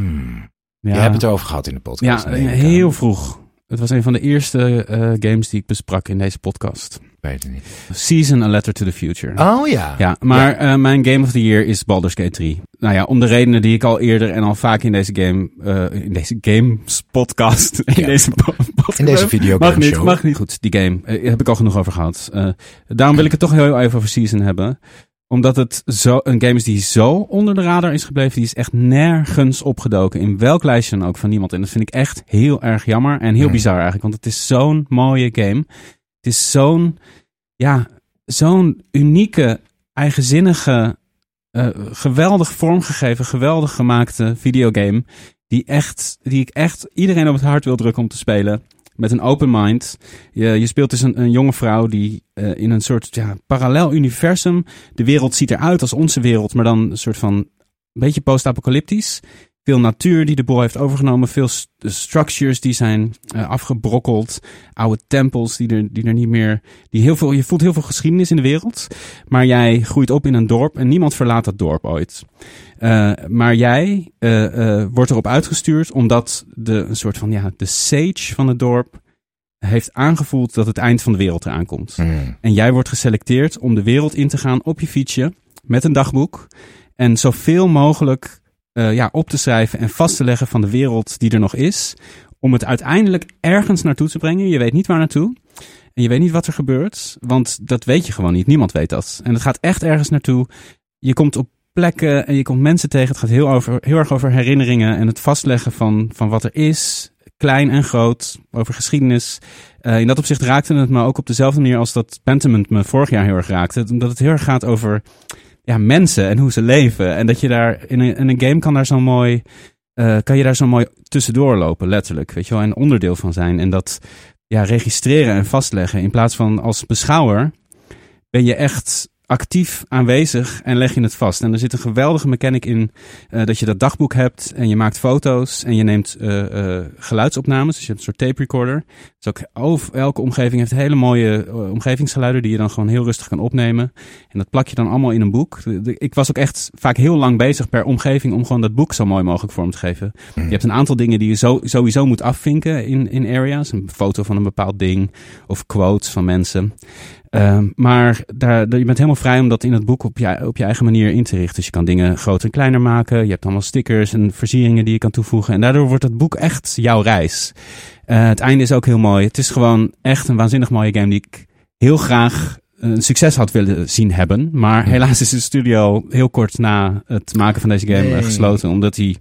Hmm. ja. Je hebt het erover gehad in de podcast. Ja, heel vroeg. Het was een van de eerste eh, games die ik besprak in deze podcast. Weet het niet. Season A Letter to the Future. Oh ja. Ja, maar eh, mijn Game of the Year is Baldur's Gate 3. Nou ja, om de redenen die ik al eerder en al vaak in deze game, eh, in deze games podcast, in Ja. deze po- podcast. In deze videogame Mag niet, show. mag niet. Goed, die game, heb ik al genoeg over gehad. Eh, daarom wil ik het toch heel even over Season hebben. Omdat het zo, een game is die zo onder de radar is gebleven. Die is echt nergens opgedoken. In welk lijstje dan ook van niemand. En dat vind ik echt heel erg jammer. En heel Hmm. bizar eigenlijk. Want het is zo'n mooie game. Het is zo'n, ja, zo'n unieke, eigenzinnige, eh, geweldig vormgegeven, geweldig gemaakte videogame. Die, echt, die ik echt iedereen op het hart wil drukken om te spelen. Met een open mind. Je, je speelt dus een, jonge vrouw die eh, in een soort ja, parallel universum. De wereld ziet eruit als onze wereld, maar dan een soort van een beetje post-apocalyptisch. Veel natuur die de boel heeft overgenomen. Veel st- structures die zijn eh, afgebrokkeld. Oude tempels die er, die er niet meer. Die heel veel, je voelt heel veel geschiedenis in de wereld. Maar jij groeit op in een dorp en niemand verlaat dat dorp ooit. Eh, maar jij eh, wordt erop uitgestuurd omdat de, een soort van ja, de sage van het dorp heeft aangevoeld dat het eind van de wereld eraan komt. Hmm. En jij wordt geselecteerd om de wereld in te gaan op je fietsje met een dagboek. En zoveel mogelijk eh, ja, op te schrijven en vast te leggen van de wereld die er nog is. Om het uiteindelijk ergens naartoe te brengen. Je weet niet waar naartoe. En je weet niet wat er gebeurt. Want dat weet je gewoon niet. Niemand weet dat. En het gaat echt ergens naartoe. Je komt op plekken en je komt mensen tegen. Het gaat heel, over, heel erg over herinneringen en het vastleggen van, van wat er is. Klein en groot. Over geschiedenis. Eh, in dat opzicht raakte het me ook op dezelfde manier als dat Pentiment me vorig jaar heel erg raakte. Omdat het heel erg gaat over ja, mensen en hoe ze leven. En dat je daar in een, game kan daar zo mooi, eh, kan je daar zo mooi tussendoor lopen, letterlijk. Weet je wel, en onderdeel van zijn. En dat ja, registreren en vastleggen. In plaats van als beschouwer ben je echt actief aanwezig en leg je het vast. En er zit een geweldige mechanic in eh, dat je dat dagboek hebt en je maakt foto's en je neemt eh, eh, geluidsopnames. Dus je hebt een soort tape recorder. Dus ook over, elke omgeving heeft hele mooie omgevingsgeluiden die je dan gewoon heel rustig kan opnemen. En dat plak je dan allemaal in een boek. De- de- ik was ook echt vaak heel lang bezig per omgeving om gewoon dat boek zo mooi mogelijk vorm te geven. Je hebt een aantal dingen die je zo, sowieso moet afvinken in, in areas. Een foto van een bepaald ding of quotes van mensen. Ehm, maar daar, je bent helemaal vrij om dat in het boek op je, op je eigen manier in te richten. Dus je kan dingen groter en kleiner maken. Je hebt allemaal stickers en versieringen die je kan toevoegen. En daardoor wordt het boek echt jouw reis. Eh, het einde is ook heel mooi. Het is gewoon echt een waanzinnig mooie game die ik heel graag een succes had willen zien hebben. Maar helaas is de studio heel kort na het maken van deze game eh, Nee. gesloten. Omdat hij...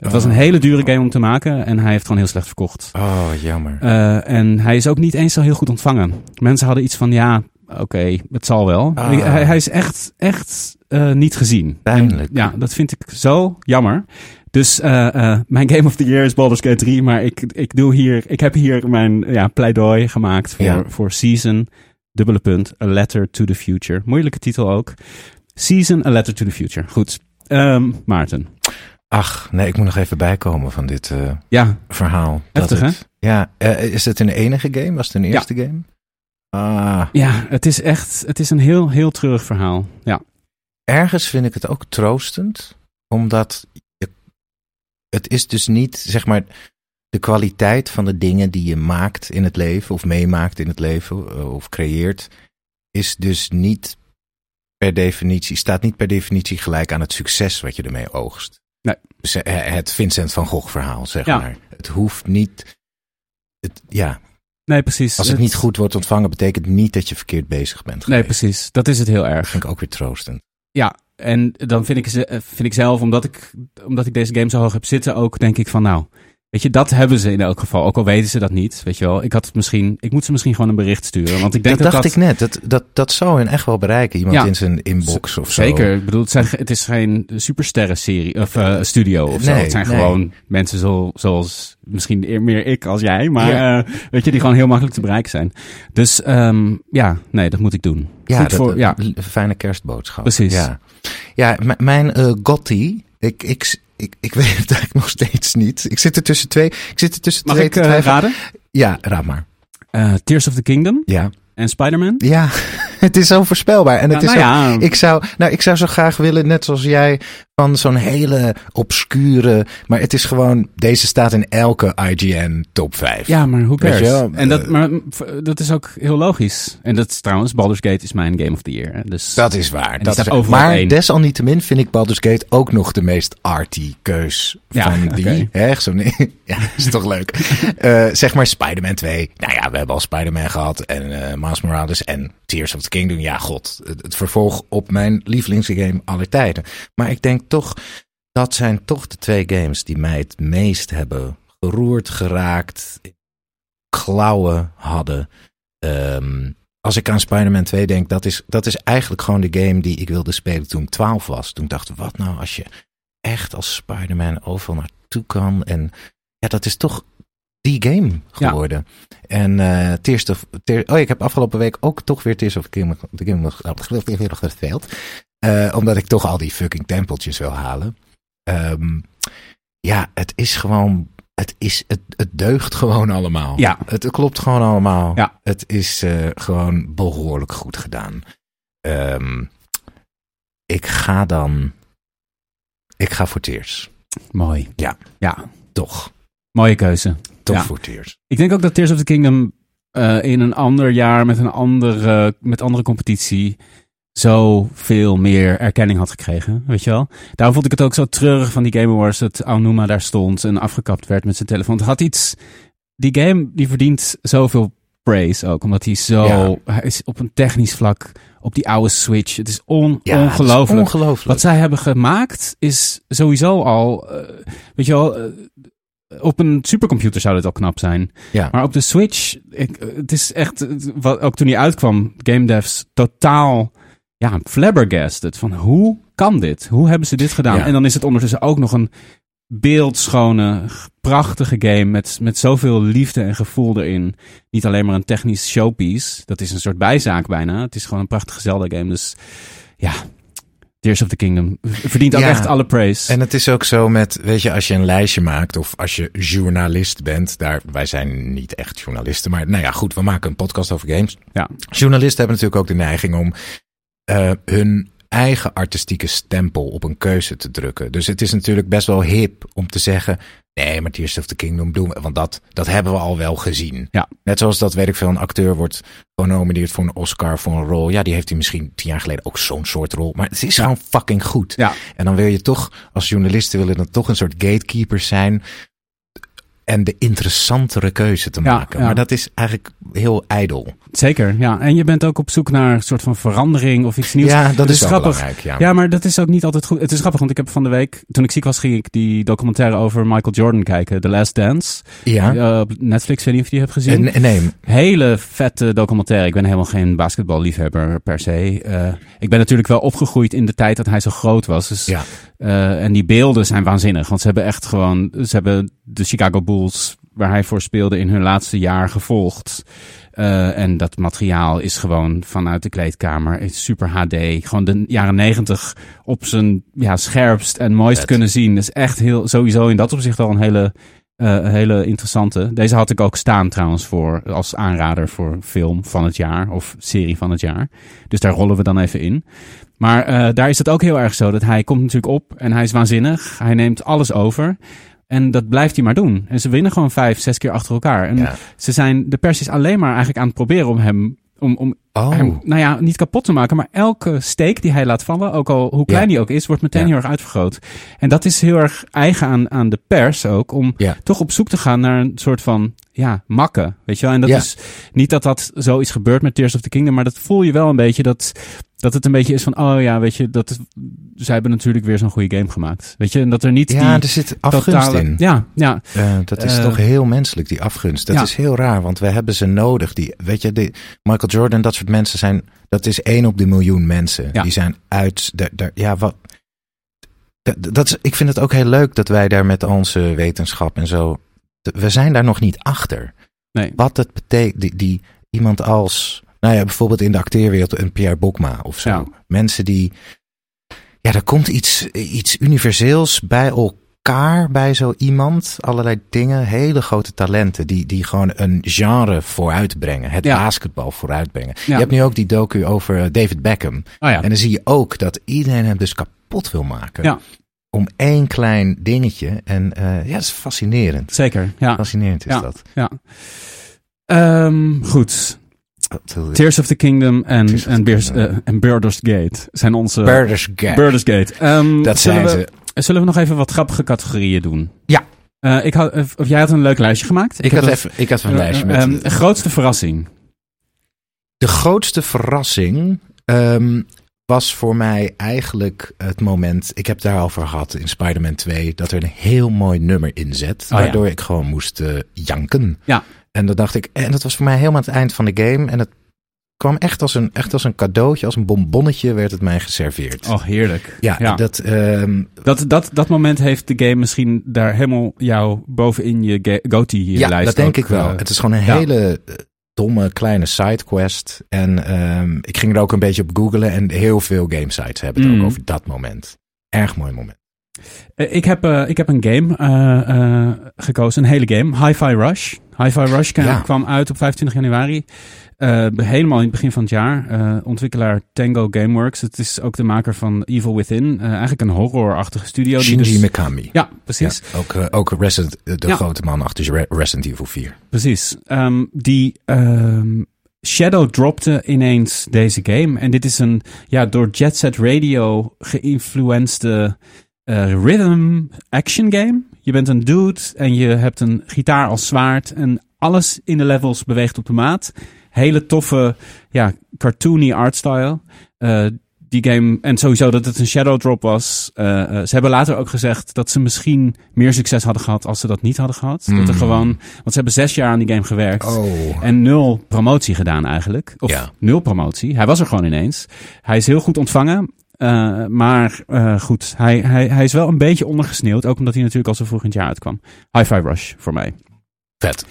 Het was een hele dure game om te maken en hij heeft gewoon heel slecht verkocht. Oh, jammer. Eh, en hij is ook niet eens zo heel goed ontvangen. Mensen hadden iets van, ja, oké, het zal wel. Ah. Hij, hij is echt, echt eh, niet gezien. Pijnlijk. Ja, dat vind ik zo jammer. Dus eh, mijn Game of the Year is Baldur's Gate 3, maar ik, ik, doe hier, ik heb hier mijn ja, pleidooi gemaakt voor, Ja. voor Season, dubbele punt, A Letter to the Future. Moeilijke titel ook. Season, A Letter to the Future. Goed. Ehm, Maarten. Ach, nee, ik moet nog even bijkomen van dit eh, Ja, verhaal. Heftig, het, Ja, eh, is het een enige game? Was het een eerste game? Ah, ja, het is echt, het is een heel, heel treurig verhaal. Ja. ergens vind ik het ook troostend, omdat je, het is dus niet, zeg maar, de kwaliteit van de dingen die je maakt in het leven, of meemaakt in het leven, eh, of creëert, is dus niet per definitie, staat niet per definitie gelijk aan het succes wat je ermee oogst. Nee. Eh, het Vincent van Gogh verhaal, zeg Ja. maar. Het hoeft niet, het, ja, Nee, precies. als het niet goed wordt ontvangen, betekent niet dat je verkeerd bezig bent Nee, geweest. precies. Dat is het heel Dat erg. vind ik ook weer troostend. Ja, en dan vind ik, eh, vind ik zelf, omdat ik, omdat ik deze game zo hoog heb zitten, ook denk ik van nou, weet je, dat hebben ze in elk geval. Ook al weten ze dat niet, weet je wel. Ik had het misschien, ik moet ze misschien gewoon een bericht sturen. Want ik denk dat dat, dacht dat, ik net. Dat, dat, dat zou hen echt wel bereiken. Iemand Ja. in zijn inbox of zo. Zeker. Ik bedoel, het, zijn, het is geen supersterren-serie of eh, studio of zo. Het zijn nee. gewoon mensen zo, zoals misschien eer- meer ik als jij, maar Ja. eh, weet je, die gewoon heel makkelijk te bereiken zijn. Dus ehm, ja, nee, dat moet ik doen. Ja, Goed voor, ja. een fijne kerstboodschap. Precies. Ja, ja mijn eh Gotti, ik, ik, ik, ik weet het eigenlijk nog steeds niet. Ik zit er tussen twee. Ik zit er tussen Mag twee ik te eh, raden? Ja, raad maar. Eh, Tears of the Kingdom Ja, en Spider-Man? ja. het is zo voorspelbaar. En het Ja, is nou ik, zou, nou, ik zou zo graag willen, net zoals jij, van zo'n hele obscure. Maar het is gewoon, deze staat in elke IGN top 5. Ja, maar hoe cares? wel, en dat, eh, maar dat is ook heel logisch. En dat is trouwens, Baldur's Gate is mijn Game of the Year. hè. Dus Dat is waar. Dat is waar. Maar één. desalniettemin vind ik Baldur's Gate ook nog de meest arty keus Ja, van die. oké. Hè, zo'n, ja, is toch leuk. Eh, zeg maar Spider-Man 2. Nou ja, we hebben al Spider-Man gehad. En eh Miles Morales en Tears of the Kingdom. Ja, god. Het, het vervolg op mijn lievelingsgame aller tijden. Maar ik denk toch, dat zijn toch de twee games die mij het meest hebben geroerd, geraakt, klauwen hadden. Ehm, als ik aan Spider-Man 2 denk, dat is, dat is eigenlijk gewoon de game die ik wilde spelen toen ik 12 was. Toen dacht ik, wat nou als je echt als Spider-Man overal naartoe kan. En ja, dat is toch die game geworden. En eh Tears of... Oh, ik heb afgelopen week ook toch weer Tears of the Kingdom, the Kingdom nog nog gespeeld. Eh, omdat ik toch al die fucking tempeltjes wil halen. Ehm, ja, het is gewoon... Het, is, het, het deugt gewoon allemaal. Ja. Het, klopt gewoon allemaal. Ja. Het is eh, gewoon behoorlijk goed gedaan. Ehm, ik ga dan... Ik ga voor Tears. Mooi. Ja. Ja, Toch. mooie keuze. Toch Ja. voor Tears. Ik denk ook dat Tears of the Kingdom eh, in een ander jaar met een andere, met andere competitie zoveel meer erkenning had gekregen, weet je wel. Daarom vond ik het ook zo treurig van die Game Awards dat Aonuma daar stond en afgekapt werd met zijn telefoon. Het had iets, die game die verdient zoveel praise ook, omdat hij zo, Ja. hij is op een technisch vlak, op die oude Switch, het is on, Ja, het is ongelooflijk. ongelooflijk. Wat zij hebben gemaakt is sowieso al, eh, weet je wel, eh, op een supercomputer zou dit al knap zijn. Ja. Maar op de Switch, ik, het is echt, wat, ook toen die uitkwam, game devs totaal ja, flabbergasted. Van hoe kan dit? Hoe hebben ze dit gedaan? Ja. En dan is het ondertussen ook nog een beeldschone, prachtige game met, met zoveel liefde en gevoel erin. Niet alleen maar een technisch showpiece. Dat is een soort bijzaak bijna. Het is gewoon een prachtige Zelda-game. Dus ja, Tears of the Kingdom verdient ook Ja. echt alle praise. En het is ook zo met, weet je, als je een lijstje maakt of als je journalist bent, daar, wij zijn niet echt journalisten, maar nou ja, goed, we maken een podcast over games. Ja. Journalisten hebben natuurlijk ook de neiging om eh, hun eigen artistieke stempel op een keuze te drukken. Dus het is natuurlijk best wel hip om te zeggen, nee, maar Tears of the Kingdom doen want dat, dat hebben we al wel gezien. Ja. Net zoals dat, weet ik veel, een acteur wordt genomineerd voor een Oscar voor een rol. Ja, die heeft hij misschien tien jaar geleden ook zo'n soort rol. Maar het is gewoon fucking goed. Ja. En dan wil je toch, als journalisten willen dan toch een soort gatekeepers zijn. En de interessantere keuze te maken. ja. Maar dat is eigenlijk heel ijdel. Zeker, ja. En je bent ook op zoek naar een soort van verandering of iets nieuws. Ja, dat Het is grappig. belangrijk. Ja. Ja, maar dat is ook niet altijd goed. Het is grappig, want ik heb van de week, toen ik ziek was, ging ik die documentaire over Michael Jordan kijken, The Last Dance. Ja. Eh, op Netflix, weet niet of je die hebt gezien. En, nee, Hele vette documentaire. Ik ben helemaal geen basketballiefhebber per se. Eh, ik ben natuurlijk wel opgegroeid in de tijd dat hij zo groot was. Dus, ja. en die beelden zijn waanzinnig. Want ze hebben echt gewoon... Ze hebben de Chicago Bulls, waar hij voor speelde, in hun laatste jaar gevolgd. Eh, en dat materiaal is gewoon vanuit de kleedkamer. is Super HD. Gewoon de jaren negentig op zijn ja, scherpst en mooist kunnen zien. Dus echt heel, sowieso in dat opzicht al een hele, eh, hele interessante. Deze had ik ook staan trouwens voor als aanrader voor film van het jaar of serie van het jaar. Dus daar rollen we dan even in. Maar eh, daar is het ook heel erg zo dat hij komt natuurlijk op en hij is waanzinnig. Hij neemt alles over. En dat blijft hij maar doen. En ze winnen gewoon vijf, zes keer achter elkaar. En Ja. ze zijn, de pers is alleen maar eigenlijk aan het proberen om hem, om, om Oh. hem, nou ja, niet kapot te maken. Maar elke steek die hij laat vallen, ook al hoe klein Ja. die ook is, wordt meteen Ja. heel erg uitvergroot. En dat is heel erg eigen aan, aan de pers ook, om Ja. toch op zoek te gaan naar een soort van, ja, makken. Weet je wel? En dat is niet dat dat zoiets gebeurt met Tears of the Kingdom, maar dat voel je wel een beetje dat, dat het een beetje is van, oh ja, weet je, dat zij hebben natuurlijk weer zo'n goede game gemaakt. Weet je, en dat er niet ja, die er zit afgunst totale- in. Ja, ja, Eh, dat is Eh, toch heel menselijk, die afgunst. Dat ja. is heel raar, want we hebben ze nodig. Die, weet je, die, Michael Jordan, dat soort mensen zijn... Dat is één op de miljoen mensen. Ja. Die zijn uit... De, ja, wat... Dat, dat is, ik vind het ook heel leuk dat wij daar met onze wetenschap en zo... We zijn daar nog niet achter. nee. Wat het betekent, die, die iemand als... Nou ja, bijvoorbeeld in de acteerwereld een Pierre Bokma of zo. Ja. Mensen die... Ja, er komt iets, iets universeels bij elkaar bij zo iemand. Allerlei dingen, hele grote talenten die, die gewoon een genre vooruitbrengen. Het Ja. basketbal vooruitbrengen. Ja. Je hebt nu ook die docu over eh, David Beckham. Oh ja. En dan zie je ook dat iedereen hem dus kapot wil maken. Ja. Om één klein dingetje. En eh, ja, dat is fascinerend. Zeker, ja. Fascinerend is Ja. dat. ja. Ehm, goed. Tears of the Kingdom en, en, Beers, eh, en Gate zijn onze... Birders Gate. Ehm, Dat zullen zijn we, ze. Zullen we nog even wat grappige categorieën doen? Ja. Eh, ik had, of jij had een leuk lijstje gemaakt. Ik had, even, ik had een eh, lijstje met... ehm, grootste verrassing. De grootste verrassing ehm, was voor mij eigenlijk het moment. Ik heb daarover gehad in Spider-Man 2. Dat er een heel mooi nummer in zet. Oh, ja. waardoor ik gewoon moest janken. Ja. En dat dacht ik. En dat was voor mij helemaal het eind van de game. En het kwam echt als een, echt als een cadeautje, als een bonbonnetje werd het mij geserveerd. Oh, heerlijk. ja, ja. Dat, ehm, Dat, dat, dat moment heeft de game misschien daar helemaal jou bovenin je ga- GOTY-lijst ja, dat denk ook, ik wel. eh, het is gewoon een ja. hele eh, domme kleine sidequest. En ehm, ik ging er ook een beetje op googlen. En heel veel gamesites hebben het Mm. ook over dat moment. Erg mooi moment. Eh, Ik heb, eh, ik heb een game eh, gekozen, een hele game. Hi-Fi Rush. Hi-Fi Rush Ja. kwam uit op 25 januari. Helemaal in het begin van het jaar. Ontwikkelaar Tango Gameworks. Het is ook de maker van Evil Within. Eigenlijk een horrorachtige studio. die Shinji dus- Mikami. Ja, precies. Ja, ook, ook Resident, de Ja. grote man achter Re- Resident Evil 4. Precies. Ehm, die ehm, Shadow dropte ineens deze game. En dit is een ja, door Jet Set Radio geïnfluencede eh, rhythm action game. Je bent een dude en je hebt een gitaar als zwaard. En alles in de levels beweegt op de maat. Hele toffe, ja, cartoony artstyle. Eh die game, en sowieso dat het een shadow drop was. eh, ze hebben later ook gezegd dat ze misschien meer succes hadden gehad als ze dat niet hadden gehad. Dat er gewoon, want ze hebben zes jaar aan die game gewerkt. Oh. En nul promotie gedaan eigenlijk. Of Ja. nul promotie. Hij was er gewoon ineens. Hij is heel goed ontvangen. Eh, maar eh, goed, hij, hij, hij is wel een beetje ondergesneeuwd. Ook omdat hij natuurlijk al zo vroeg in het jaar uitkwam. High Five Rush voor mij. Vet.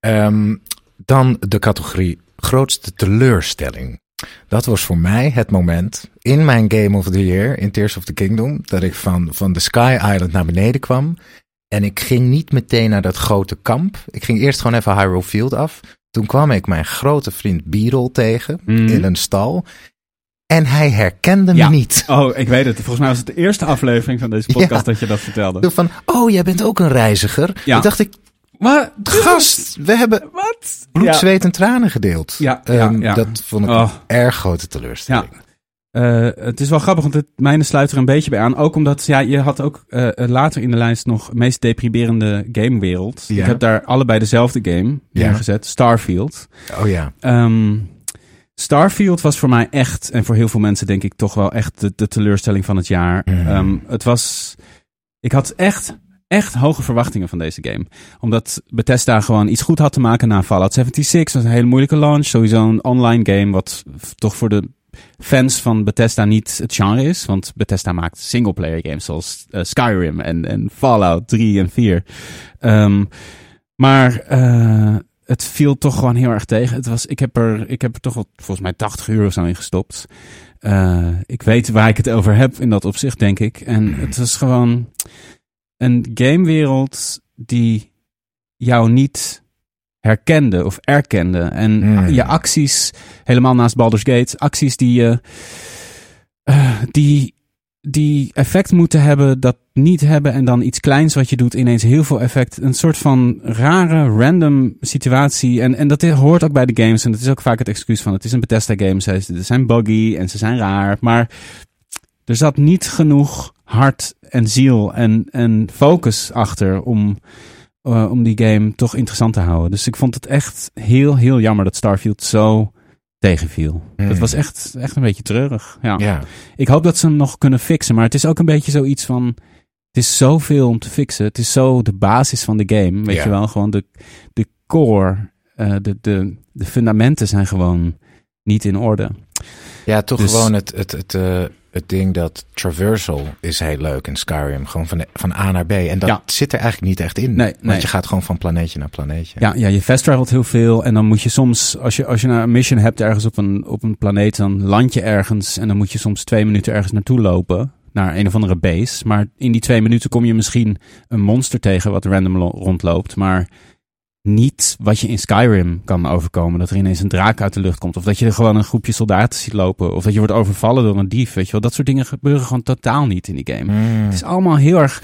Ehm, dan de categorie grootste teleurstelling. Dat was voor mij het moment in mijn Game of the Year, in Tears of the Kingdom, dat ik van, van de Sky Island naar beneden kwam. En ik ging niet meteen naar dat grote kamp. Ik ging eerst gewoon even Hyrule Field af. Toen kwam ik mijn grote vriend Beetle tegen Mhm. in een stal. En hij herkende me Ja. niet. Oh, ik weet het. Volgens mij was het de eerste aflevering van deze podcast Ja. dat je dat vertelde. Van, oh, jij bent ook een reiziger. Ja. Toen dacht ik, Maar, gast, we hebben Wat? bloed, Ja. zweet en tranen gedeeld. Ja, ja, Ehm, ja. Dat vond ik Oh. een erg grote teleurstelling. Eh, het is wel grappig, want het mijne sluit er een beetje bij aan. Ook omdat, ja, je had ook eh, later in de lijst nog meest deprimerende gamewereld. Ja. Ik heb daar allebei dezelfde game Ja. neergezet, Starfield. Oh ja. Ehm, Starfield was voor mij echt, en voor heel veel mensen denk ik toch wel echt de, de teleurstelling van het jaar. Mhm. Ehm, het was, ik had echt, echt hoge verwachtingen van deze game. Omdat Bethesda gewoon iets goed had te maken na Fallout 76. Dat was een hele moeilijke launch. Sowieso een online game, wat toch voor de fans van Bethesda niet het genre is. Want Bethesda maakt singleplayer games zoals eh, Skyrim en, en Fallout 3 en 4. Ehm, maar eh, het viel toch gewoon heel erg tegen. Het was, ik, heb er, ik heb er toch wel volgens mij 80 uur of zo in gestopt. Eh, ik weet waar ik het over heb in dat opzicht, denk ik. En het was gewoon een gamewereld die jou niet herkende of erkende. En Mm. je acties, helemaal naast Baldur's Gate, acties die je... eh, die, die effect moeten hebben, dat niet hebben en dan iets kleins wat je doet ineens heel veel effect. Een soort van rare, random situatie. En, en dat hoort ook bij de games en dat is ook vaak het excuus van het is een Bethesda game. Ze zijn buggy en ze zijn raar, maar er zat niet genoeg hart en ziel en, en focus achter om, eh, om die game toch interessant te houden. Dus ik vond het echt heel, heel jammer dat Starfield zo tegenviel. Het was echt, echt een beetje treurig. Ja. Ja. Ik hoop dat ze hem nog kunnen fixen. Maar het is ook een beetje zoiets van. Het is zoveel om te fixen. Het is zo de basis van de game. Weet Ja. je wel? Gewoon de, de core. eh, de, de, de fundamenten zijn gewoon niet in orde. ja, toch Dus- gewoon het, het, het, eh, het ding dat traversal is heel leuk in Skyrim. Gewoon van, van A naar B. En dat Ja. zit er eigenlijk niet echt in. Nee, Want nee. je gaat gewoon van planeetje naar planeetje. Ja, ja je fast travelt heel veel. En dan moet je soms, als je, als je een mission hebt ergens op een, op een planeet, dan land je ergens. En dan moet je soms twee minuten ergens naartoe lopen. Naar een of andere base. Maar in die twee minuten kom je misschien een monster tegen wat random lo- rondloopt. Maar niet wat je in Skyrim kan overkomen. Dat er ineens een draak uit de lucht komt. Of dat je er gewoon een groepje soldaten ziet lopen. Of dat je wordt overvallen door een dief. Weet je wel. Dat soort dingen gebeuren gewoon totaal niet in die game. Mm. Het is allemaal heel erg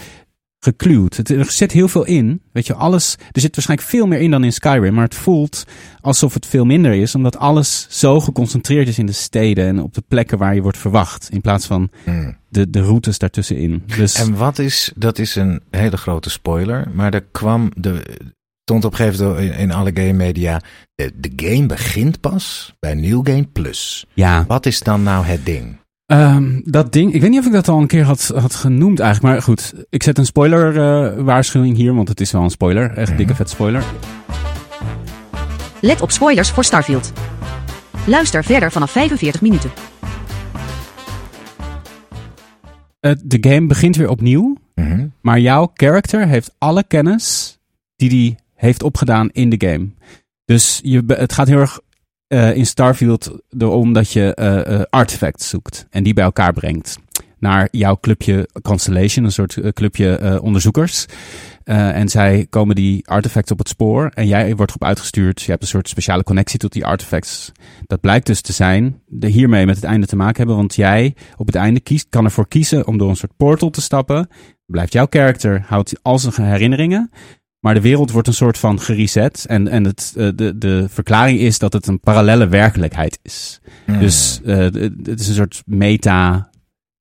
gekluwd. Het, er zit heel veel in. Weet je, alles. Er zit waarschijnlijk veel meer in dan in Skyrim. Maar het voelt alsof het veel minder is. Omdat alles zo geconcentreerd is in de steden. En op de plekken waar je wordt verwacht. In plaats van Mm. de, de routes daartussenin. Dus En wat is, dat is een hele grote spoiler, maar er kwam, de, stond op een gegeven moment in, in alle game media, de, de game begint pas bij New Game Plus. ja. Wat is dan nou het ding? Ehm, dat ding, ik weet niet of ik dat al een keer had, had genoemd eigenlijk. Maar goed, ik zet een spoiler eh, waarschuwing hier. Want het is wel een spoiler. Echt Mhm. dikke vet spoiler. Let op spoilers voor Starfield. Luister verder vanaf 45 minuten. De game begint weer opnieuw. Mhm. Maar jouw character heeft alle kennis die hij heeft opgedaan in de game. Dus je, het gaat heel erg eh, in Starfield erom dat je artifacts zoekt. En die bij elkaar brengt. Naar jouw clubje Constellation, een soort clubje onderzoekers. En zij komen die artefacts op het spoor. En jij wordt erop uitgestuurd. Je hebt een soort speciale connectie tot die artifacts. Dat blijkt dus te zijn, de hiermee met het einde te maken hebben. Want jij op het einde kiest, kan ervoor kiezen om door een soort portal te stappen. Blijft jouw character, houdt al zijn herinneringen. Maar de wereld wordt een soort van gereset. En, en het, eh, de, de verklaring is dat het een parallelle werkelijkheid is. Mm. Dus eh, het is een soort meta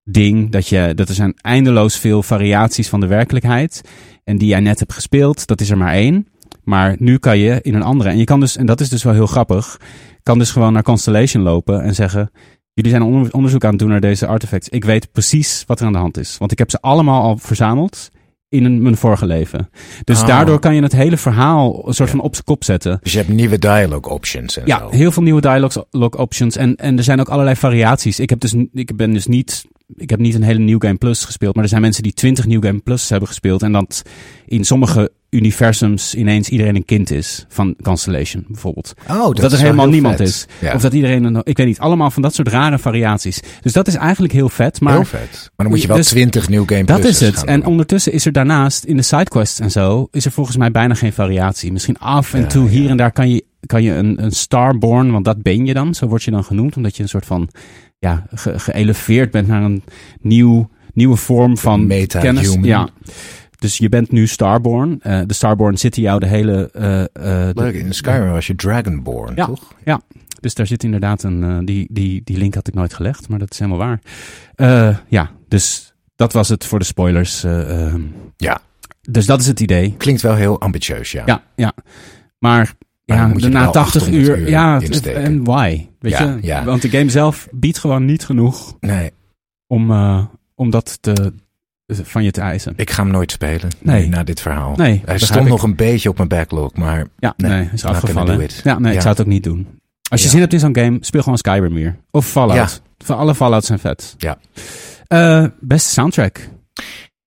ding. Dat, je, dat er zijn eindeloos veel variaties van de werkelijkheid. En die jij net hebt gespeeld, dat is er maar één. Maar nu kan je in een andere. En je kan dus, en dat is dus wel heel grappig. Kan dus gewoon naar Constellation lopen en zeggen. jullie zijn onder- onderzoek aan het doen naar deze artefacts. Ik weet precies wat er aan de hand is. Want ik heb ze allemaal al verzameld in een, mijn vorige leven. Dus Oh. daardoor kan je het hele verhaal een soort van op zijn kop zetten. Dus je hebt nieuwe dialogue options en Ja, zo. heel veel nieuwe dialogue log options. En, en er zijn ook allerlei variaties. Ik heb dus, ik ben dus niet, ik heb niet een hele New Game Plus gespeeld. Maar er zijn mensen die 20 New Game Plus hebben gespeeld. En dat in sommige universums ineens iedereen een kind is. Van Constellation bijvoorbeeld. Oh, Of dat, is er helemaal niemand vet. is. Ja. Of dat iedereen, een, ik weet niet, allemaal van dat soort rare variaties. Dus dat is eigenlijk heel vet. Maar heel vet. Maar dan moet je wel Dus 20 New Game dat is het. En ondertussen is er daarnaast in de sidequests en zo, is er volgens mij bijna geen variatie. Misschien af en Ja, toe hier ja. en daar kan je, kan je een, een Starborn, want dat ben je dan, zo word je dan genoemd, omdat je een soort van ja, ge, geëleveerd bent naar een nieuw, nieuwe vorm van meta-human. kennis. Ja. Dus je bent nu Starborn. Eh, de Starborn zit in jou de hele... de- Leuk, in Skyrim was je Dragonborn, Ja. toch? ja, dus daar zit inderdaad een. die, die, die link had ik nooit gelegd, maar dat is helemaal waar. Ja, dus dat was het voor de spoilers. eh, ehm. Ja. Dus dat is het idee. Klinkt wel heel ambitieus, ja. Ja, ja. Maar, ja, na wel 80 800 uur. uur ja, en why? Weet Ja, je? ja. Want de game zelf biedt gewoon niet genoeg Nee, om, om dat te, van je te eisen. ik ga hem nooit spelen. Nee. Na dit verhaal. Nee, Hij stond ik. nog een beetje op mijn backlog, maar Ja, Nee, nee, is afgevallen. Ja, nee, ik Ja. zou het ook niet doen. Als je Ja. zin hebt in zo'n game, speel gewoon Skyrim weer. Of Fallout. Voor alle Fallouts zijn vet. Ja. Eh, beste soundtrack.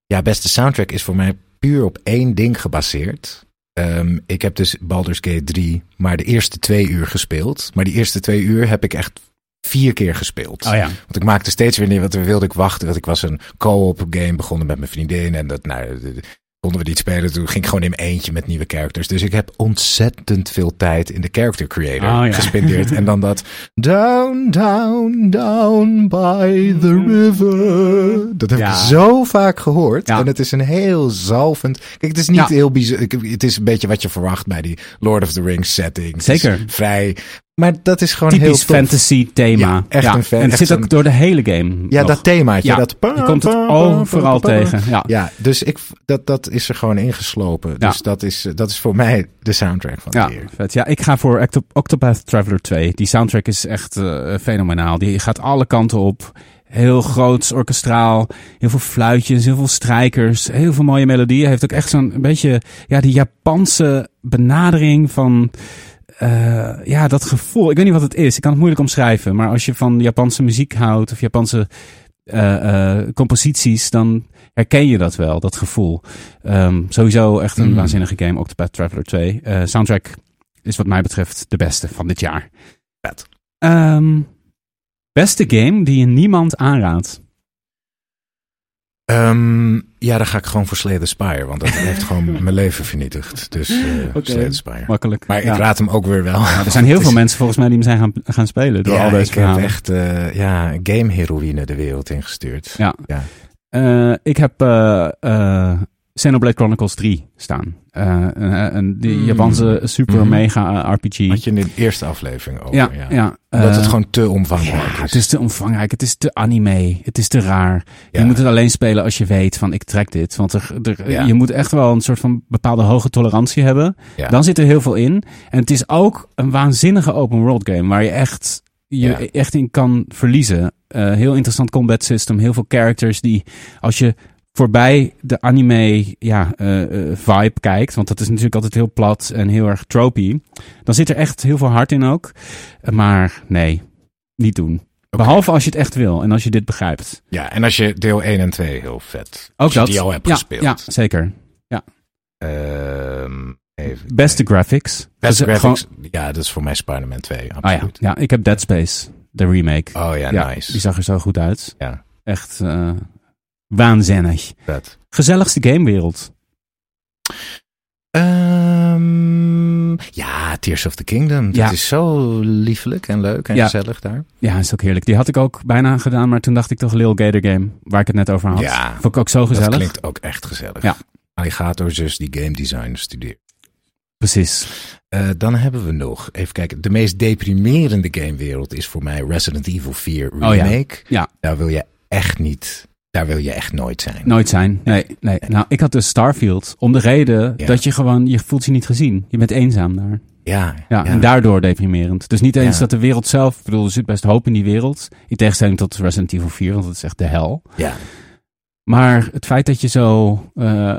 ja, beste soundtrack is voor mij puur op één ding gebaseerd. Ehm, ik heb dus Baldur's Gate 3 maar de eerste twee uur gespeeld. Maar die eerste twee uur heb ik echt vier keer gespeeld. Oh ja. Want ik maakte steeds weer neer, want we wilde ik wachten. Want ik was een co-op game begonnen met mijn vriendin. En dat, nou, de- de- konden we niet spelen. Toen ging ik gewoon in mijn eentje met nieuwe characters. Dus ik heb ontzettend veel tijd in de character creator Oh ja. gespendeerd. en dan dat down, down, down by the river. Dat heb Ja. ik zo vaak gehoord. Ja. En het is een heel zalvend... Kijk, het is niet heel ik- Het is een beetje wat je verwacht bij die Lord of the Rings setting. Zeker. vrij... Maar dat is gewoon Typisch heel tof. fantasy thema. Ja, echt een fan- En het zit ook door de hele game. Ja, nog. dat themaatje. Ja, dat je komt het overal tegen. Ja. Ja, dus ik, dat, dat is er gewoon ingeslopen. Dus dat is, dat is voor mij de soundtrack van Ja, vet. Ja, ik ga voor Octo- Octopath Traveler 2. Die soundtrack is echt eh, fenomenaal. Die gaat alle kanten op. Heel groots, orkestraal. Heel veel fluitjes, heel veel strijkers. Heel veel mooie melodieën. Heeft ook echt zo'n beetje, ja, die Japanse benadering van, eh, ja, dat gevoel. Ik weet niet wat het is. Ik kan het moeilijk omschrijven. Maar als je van Japanse muziek houdt of Japanse eh, eh, composities, dan herken je dat wel, dat gevoel. Ehm, sowieso echt een Mm. waanzinnige game, Octopath Traveler 2. Eh, soundtrack is wat mij betreft de beste van dit jaar. Vet. Ehm, beste game die je niemand aanraadt. Ehm, ja, dan ga ik gewoon voor Slay the Spire. Want dat heeft gewoon mijn leven vernietigd. Dus eh Oké. Slay the Spire. Makkelijk. Maar Ja. ik raad hem ook weer wel. Er zijn heel veel mensen volgens mij die hem zijn gaan, gaan spelen door ja, al deze ik heb echt eh, ja, game-heroïne de wereld ingestuurd. Ja. Ja. Eh, ik heb eh eh Xenoblade Chronicles 3 staan. Eh, een, een, die Mm. Japanse super Mhm. mega eh, RPG. Had je in de eerste aflevering over. ja, Ja, eh, het gewoon te omvangrijk Ja, is. het is te omvangrijk. Het is te anime. Het is te raar. Ja. Je moet het alleen spelen als je weet van ik trek dit. Want er, er- Ja. je moet echt wel een soort van bepaalde hoge tolerantie hebben. Ja. Dan zit er heel veel in. En het is ook een waanzinnige open world game waar je echt, je Ja. echt in kan verliezen. Eh, heel interessant combat system. Heel veel characters die als je voorbij de anime ja, eh, eh, vibe kijkt, want dat is natuurlijk altijd heel plat en heel erg tropey, dan zit er echt heel veel hart in ook. Maar nee, niet doen. Behalve als je het echt wil en als je dit begrijpt. Ja, en als je deel 1 en 2 heel vet. Ook als je dat. die al hebt ja, gespeeld. Ja, zeker. Ehm, even Beste graphics. Beste Dus, eh, graphics. Ja, dat is voor mij Spider-Man 2. gewoon- ah ja. Ja, ik heb Dead Space, de remake. Oh ja, nice. Die zag er zo goed uit. Ja, Echt waanzinnig. vet. Gezelligste gamewereld. Ehm, ja, Tears of the Kingdom. Dat Ja. is zo liefelijk en leuk en Ja. gezellig daar. Ja, is ook heerlijk. Die had ik ook bijna gedaan, maar toen dacht ik toch Lil Gator Game, waar ik het net over had. Ja. Vond ik ook zo gezellig. Dat klinkt ook echt gezellig. Ja. Alligator zus die game design studeert. Precies. Eh, dan hebben we nog, even kijken. De meest deprimerende gamewereld is voor mij Resident Evil 4 Oh ja. Remake. Ja. Daar wil je echt niet, daar wil je echt nooit zijn. Nooit zijn. Nee, nee. Nou, ik had dus Starfield. Om de reden Ja. dat je gewoon, je voelt je niet gezien. Je bent eenzaam daar. Ja, Ja, en daardoor deprimerend. Dus niet eens Ja. dat de wereld zelf, ik bedoel, er zit best hoop in die wereld. In tegenstelling tot Resident Evil 4, want dat is echt de hel. Ja. Maar het feit dat je zo eh,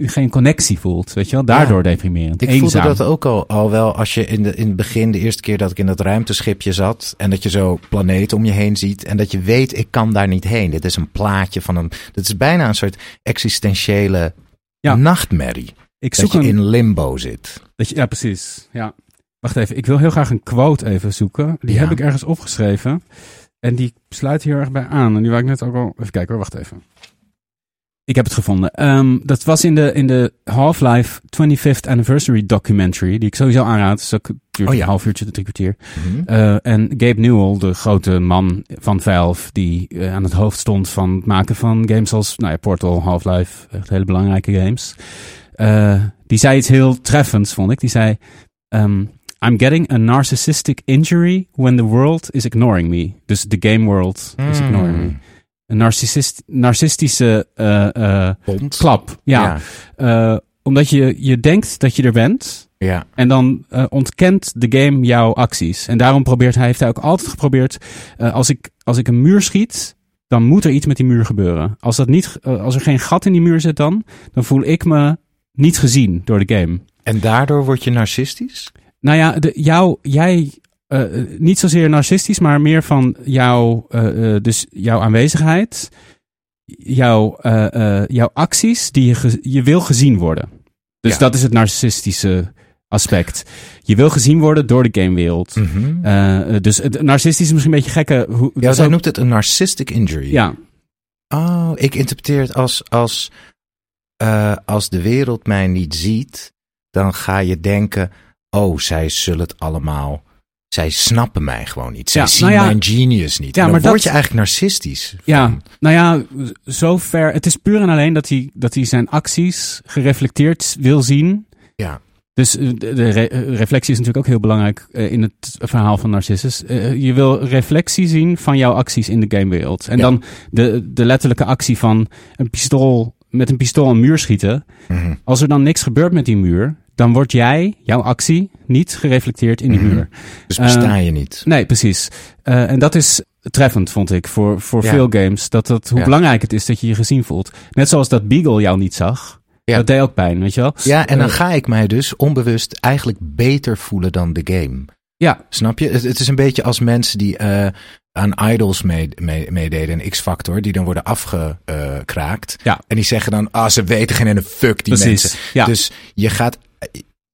geen connectie voelt, weet je wel, daardoor deprimerend. Ik Eenzaam. voelde dat ook al, al wel als je in, de, in het begin, de eerste keer dat ik in dat ruimteschipje zat. En dat je zo planeten om je heen ziet. En dat je weet, ik kan daar niet heen. Dit is een plaatje van een. Dit is bijna een soort existentiële Ja. nachtmerrie. Ik Dat zoek je een, in limbo zit. dat je, ja, precies. Ja. Wacht even, ik wil heel graag een quote even zoeken. Die Ja. heb ik ergens opgeschreven. En die sluit hier erg bij aan. En die wou ik net ook al... Even kijken hoor, wacht even. Ik heb het gevonden. Ehm, dat was in de, in de Half-Life 25th Anniversary documentary. Die ik sowieso aanraad. Dus dat duurt Oh ja. een half uurtje, drie kwartier. Mhm. Eh, en Gabe Newell, de grote man van Valve, die eh, aan het hoofd stond van het maken van games als nou ja, Portal, Half-Life, echt hele belangrijke games. Eh, die zei iets heel treffends, vond ik. Die zei: ehm, I'm getting a narcissistic injury when the world is ignoring me. Dus the game world is Hmm. ignoring me. Een narcissist, narcistische eh, eh, klap. Ja, Eh, omdat je, je denkt dat je er bent. Ja. En dan ontkent de game jouw acties. En daarom probeert hij, heeft hij ook altijd geprobeerd. als, ik, als ik een muur schiet, dan moet er iets met die muur gebeuren. Als, dat niet, als er geen gat in die muur zit dan, dan voel ik me niet gezien door de game. En daardoor word je narcistisch? Nou ja, de, jou, jij, niet zozeer narcistisch, maar meer van jouw, eh, eh, dus jouw aanwezigheid, jouw, eh, eh, jouw acties, die je, ge- je wil gezien worden. Dus Ja. dat is het narcistische aspect. Je wil gezien worden door de gamewereld. Mhm. Eh, eh, dus het narcistisch is misschien een beetje gekke. Hoe, Ja, zij noemt het een narcissistic injury. ja, Oh, ik interpreteer het als, als, eh, als de wereld mij niet ziet, dan ga je denken, oh, zij zullen het allemaal, zij snappen mij gewoon niet. Zij Ja, zien nou ja. mijn genius niet. Ja, En dan maar word dat- je eigenlijk narcistisch. Ja, van. nou ja, zover. Het is puur en alleen dat hij, dat hij zijn acties gereflecteerd wil zien. Ja. Dus eh, de, de re- eh, reflectie is natuurlijk ook heel belangrijk eh, in het verhaal van Narcissus. Je wil reflectie zien van jouw acties in de gamewereld. En Ja. dan de, de letterlijke actie van een pistool, met een pistool een muur schieten. Mhm. Als er dan niks gebeurt met die muur, dan word jij, jouw actie, niet gereflecteerd in die Mhm. muur. Dus besta Eh, je niet. Nee, precies. Eh, en dat is treffend, vond ik, voor, voor Ja. veel games. Dat, dat, hoe Ja. belangrijk het is dat je je gezien voelt. Net zoals dat Beagle jou niet zag. Ja. Dat deed ook pijn, weet je wel? Ja, en dan Eh, ga ik mij dus onbewust eigenlijk beter voelen dan de game. Ja, Snap je? Het, het is een beetje als mensen die eh, aan idols mee- mee- meededen, een X-Factor, die dan worden afgekraakt. Ja. En die zeggen dan, ah, ze weten geen ene fuck, die precies. mensen. Ja. Dus je gaat,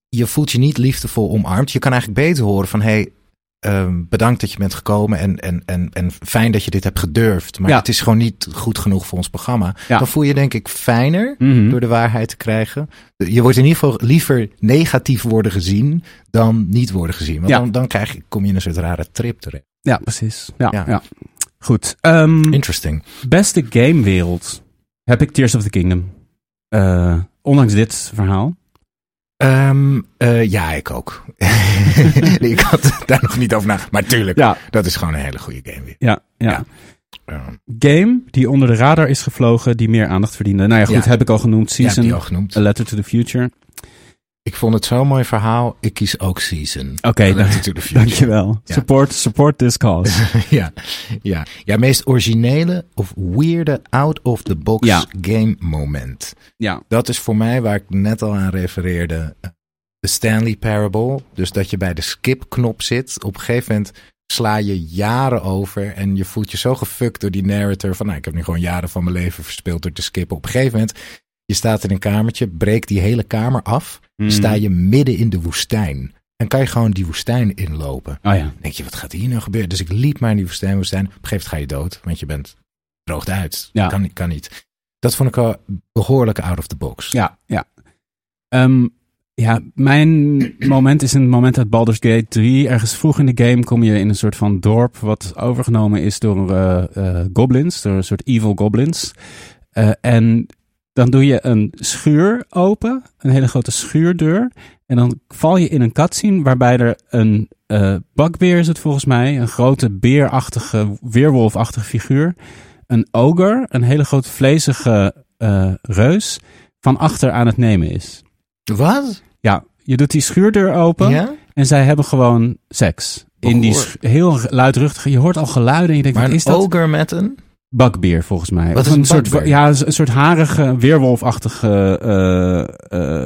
je voelt je niet liefdevol omarmd. Je kan eigenlijk beter horen van, hey, ehm, bedankt dat je bent gekomen en, en, en, en fijn dat je dit hebt gedurfd. Maar Ja. het is gewoon niet goed genoeg voor ons programma. Ja. Dan voel je denk ik fijner Mhm. door de waarheid te krijgen. Je wordt in ieder geval liever negatief worden gezien dan niet worden gezien. Want Ja. dan, dan krijg je, kom je in een soort rare trip terecht. ja, precies. Ja, ja. Ja. Goed. Ehm, Interesting. beste gamewereld heb ik Tears of the Kingdom. Eh, ondanks dit verhaal. Ehm, eh, ja, ik ook. ik had daar nog niet over na. Maar tuurlijk, Ja, dat is gewoon een hele goede game weer. ja, ja. Ja. Ehm, Game die onder de radar is gevlogen, die meer aandacht verdiende. Nou ja, goed, Ja. heb ik al genoemd. Season, die al genoemd. A Letter to the Future. Ik vond het zo'n mooi verhaal. Ik kies ook Season. Oké, Future. dankjewel. Ja. Support, support this cause. ja, ja. ja, meest originele of weirde out-of-the-box Ja. game moment. ja, Dat is voor mij waar ik net al aan refereerde. De Stanley Parable. Dus dat je bij de skip-knop zit. Op een gegeven moment sla je jaren over. En je voelt je zo gefukt door die narrator. Van nou, ik heb nu gewoon jaren van mijn leven verspild door te skippen. Op een gegeven moment, je staat in een kamertje. Breekt die hele kamer af. Mm. Sta je midden in de woestijn. En kan je gewoon die woestijn inlopen. Oh ja. Denk je, wat gaat hier nou gebeuren? Dus ik liep maar in die woestijn, woestijn. Op een gegeven moment ga je dood. Want je bent droogt uit. Ja. Kan, niet- kan niet. Dat vond ik al behoorlijk out of the box. Ja, ja. Ehm, ja, mijn moment is een moment uit Baldur's Gate 3. Ergens vroeg in de game kom je in een soort van dorp wat overgenomen is door eh, eh, goblins, door een soort evil goblins. Eh, en dan doe je een schuur open, een hele grote schuurdeur. En dan val je in een cutscene waarbij er een eh bakbeer is het volgens mij, een grote beerachtige, weerwolfachtige figuur. Een ogre, een hele grote vlezige eh, reus, van achter aan het nemen is. Wat? Ja, Je doet die schuurdeur open Ja? en zij hebben gewoon seks. In die heel luidruchtig. Je hoort al geluiden en je denkt, Maar wat is dat? ogre met een... Bugbeer volgens mij. Wat is een een soort, ja, een soort harige, weerwolfachtige eh,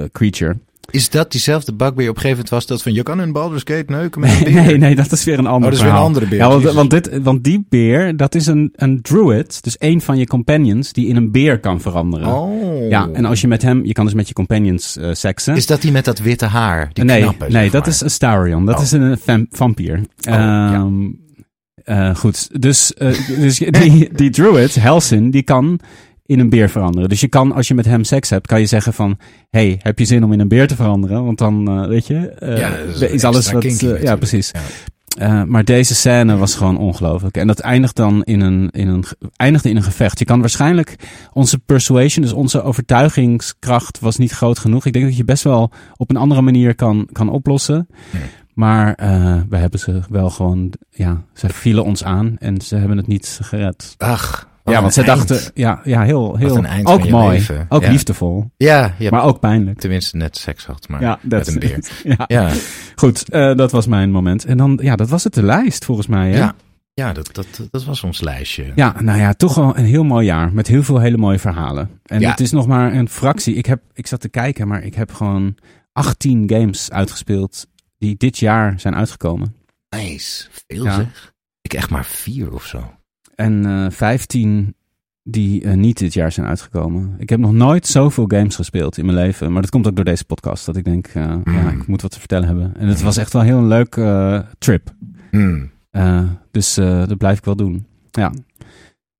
eh, creature. Is dat diezelfde bugbear op een gegeven moment was dat van... Je kan in Baldur's Gate neuken met een Nee, beer? nee, nee, dat is weer een ander Oh, dat is weer een andere beer, Ja, want, want, dit, want die beer, dat is een, een druid. Dus een van je companions die in een beer kan veranderen. Oh. Ja, en als je met hem, je kan dus met je companions eh seksen. Is dat die met dat witte haar? Die nee, nee dat maar. is Astarion. Dat Oh. is een vam- vampier. ja. Eh, goed, dus, eh, dus die, die druid, Helsin, die kan in een beer veranderen. Dus je kan, als je met hem seks hebt, kan je zeggen van... hey, heb je zin om in een beer te veranderen? Want dan, eh, weet je, eh, Ja, is is, alles wat... kinky ja, precies. Ja. Eh, maar deze scène was gewoon ongelooflijk. En dat eindigt dan in een, in een, eindigde in een gevecht. Je kan waarschijnlijk onze persuasion, dus onze overtuigingskracht, was niet groot genoeg. Ik denk dat je best wel op een andere manier kan, kan oplossen. Maar eh, we hebben ze wel gewoon, ja, ze vielen ons aan en ze hebben het niet gered. Ach, ja, want ze eind. dachten, ja, ja heel, heel, ook mooi, leven. ook Ja. liefdevol, Ja, hebt maar ook pijnlijk. tenminste net seks gehad, maar Ja, met een beer. ja. Ja, Goed, eh, dat was mijn moment. En dan, ja, dat was het de lijst volgens mij. Hè? ja. ja dat, dat, dat was ons lijstje. Ja, nou ja, toch wel een heel mooi jaar. Met heel veel hele mooie verhalen. En Ja. het is nog maar een fractie. Ik, heb, ik zat te kijken, maar ik heb gewoon 18 games uitgespeeld die dit jaar zijn uitgekomen. Nice. Veel Ja. zeg. Ik echt maar vier of zo. En eh 15 die eh, niet dit jaar zijn uitgekomen. Ik heb nog nooit zoveel games gespeeld in mijn leven. Maar dat komt ook door deze podcast. Dat ik denk, eh, ja, Mm. ik moet wat te vertellen hebben. En het was echt wel heel een leuk trip. Hmm. Dus dat blijf ik wel doen. Ja.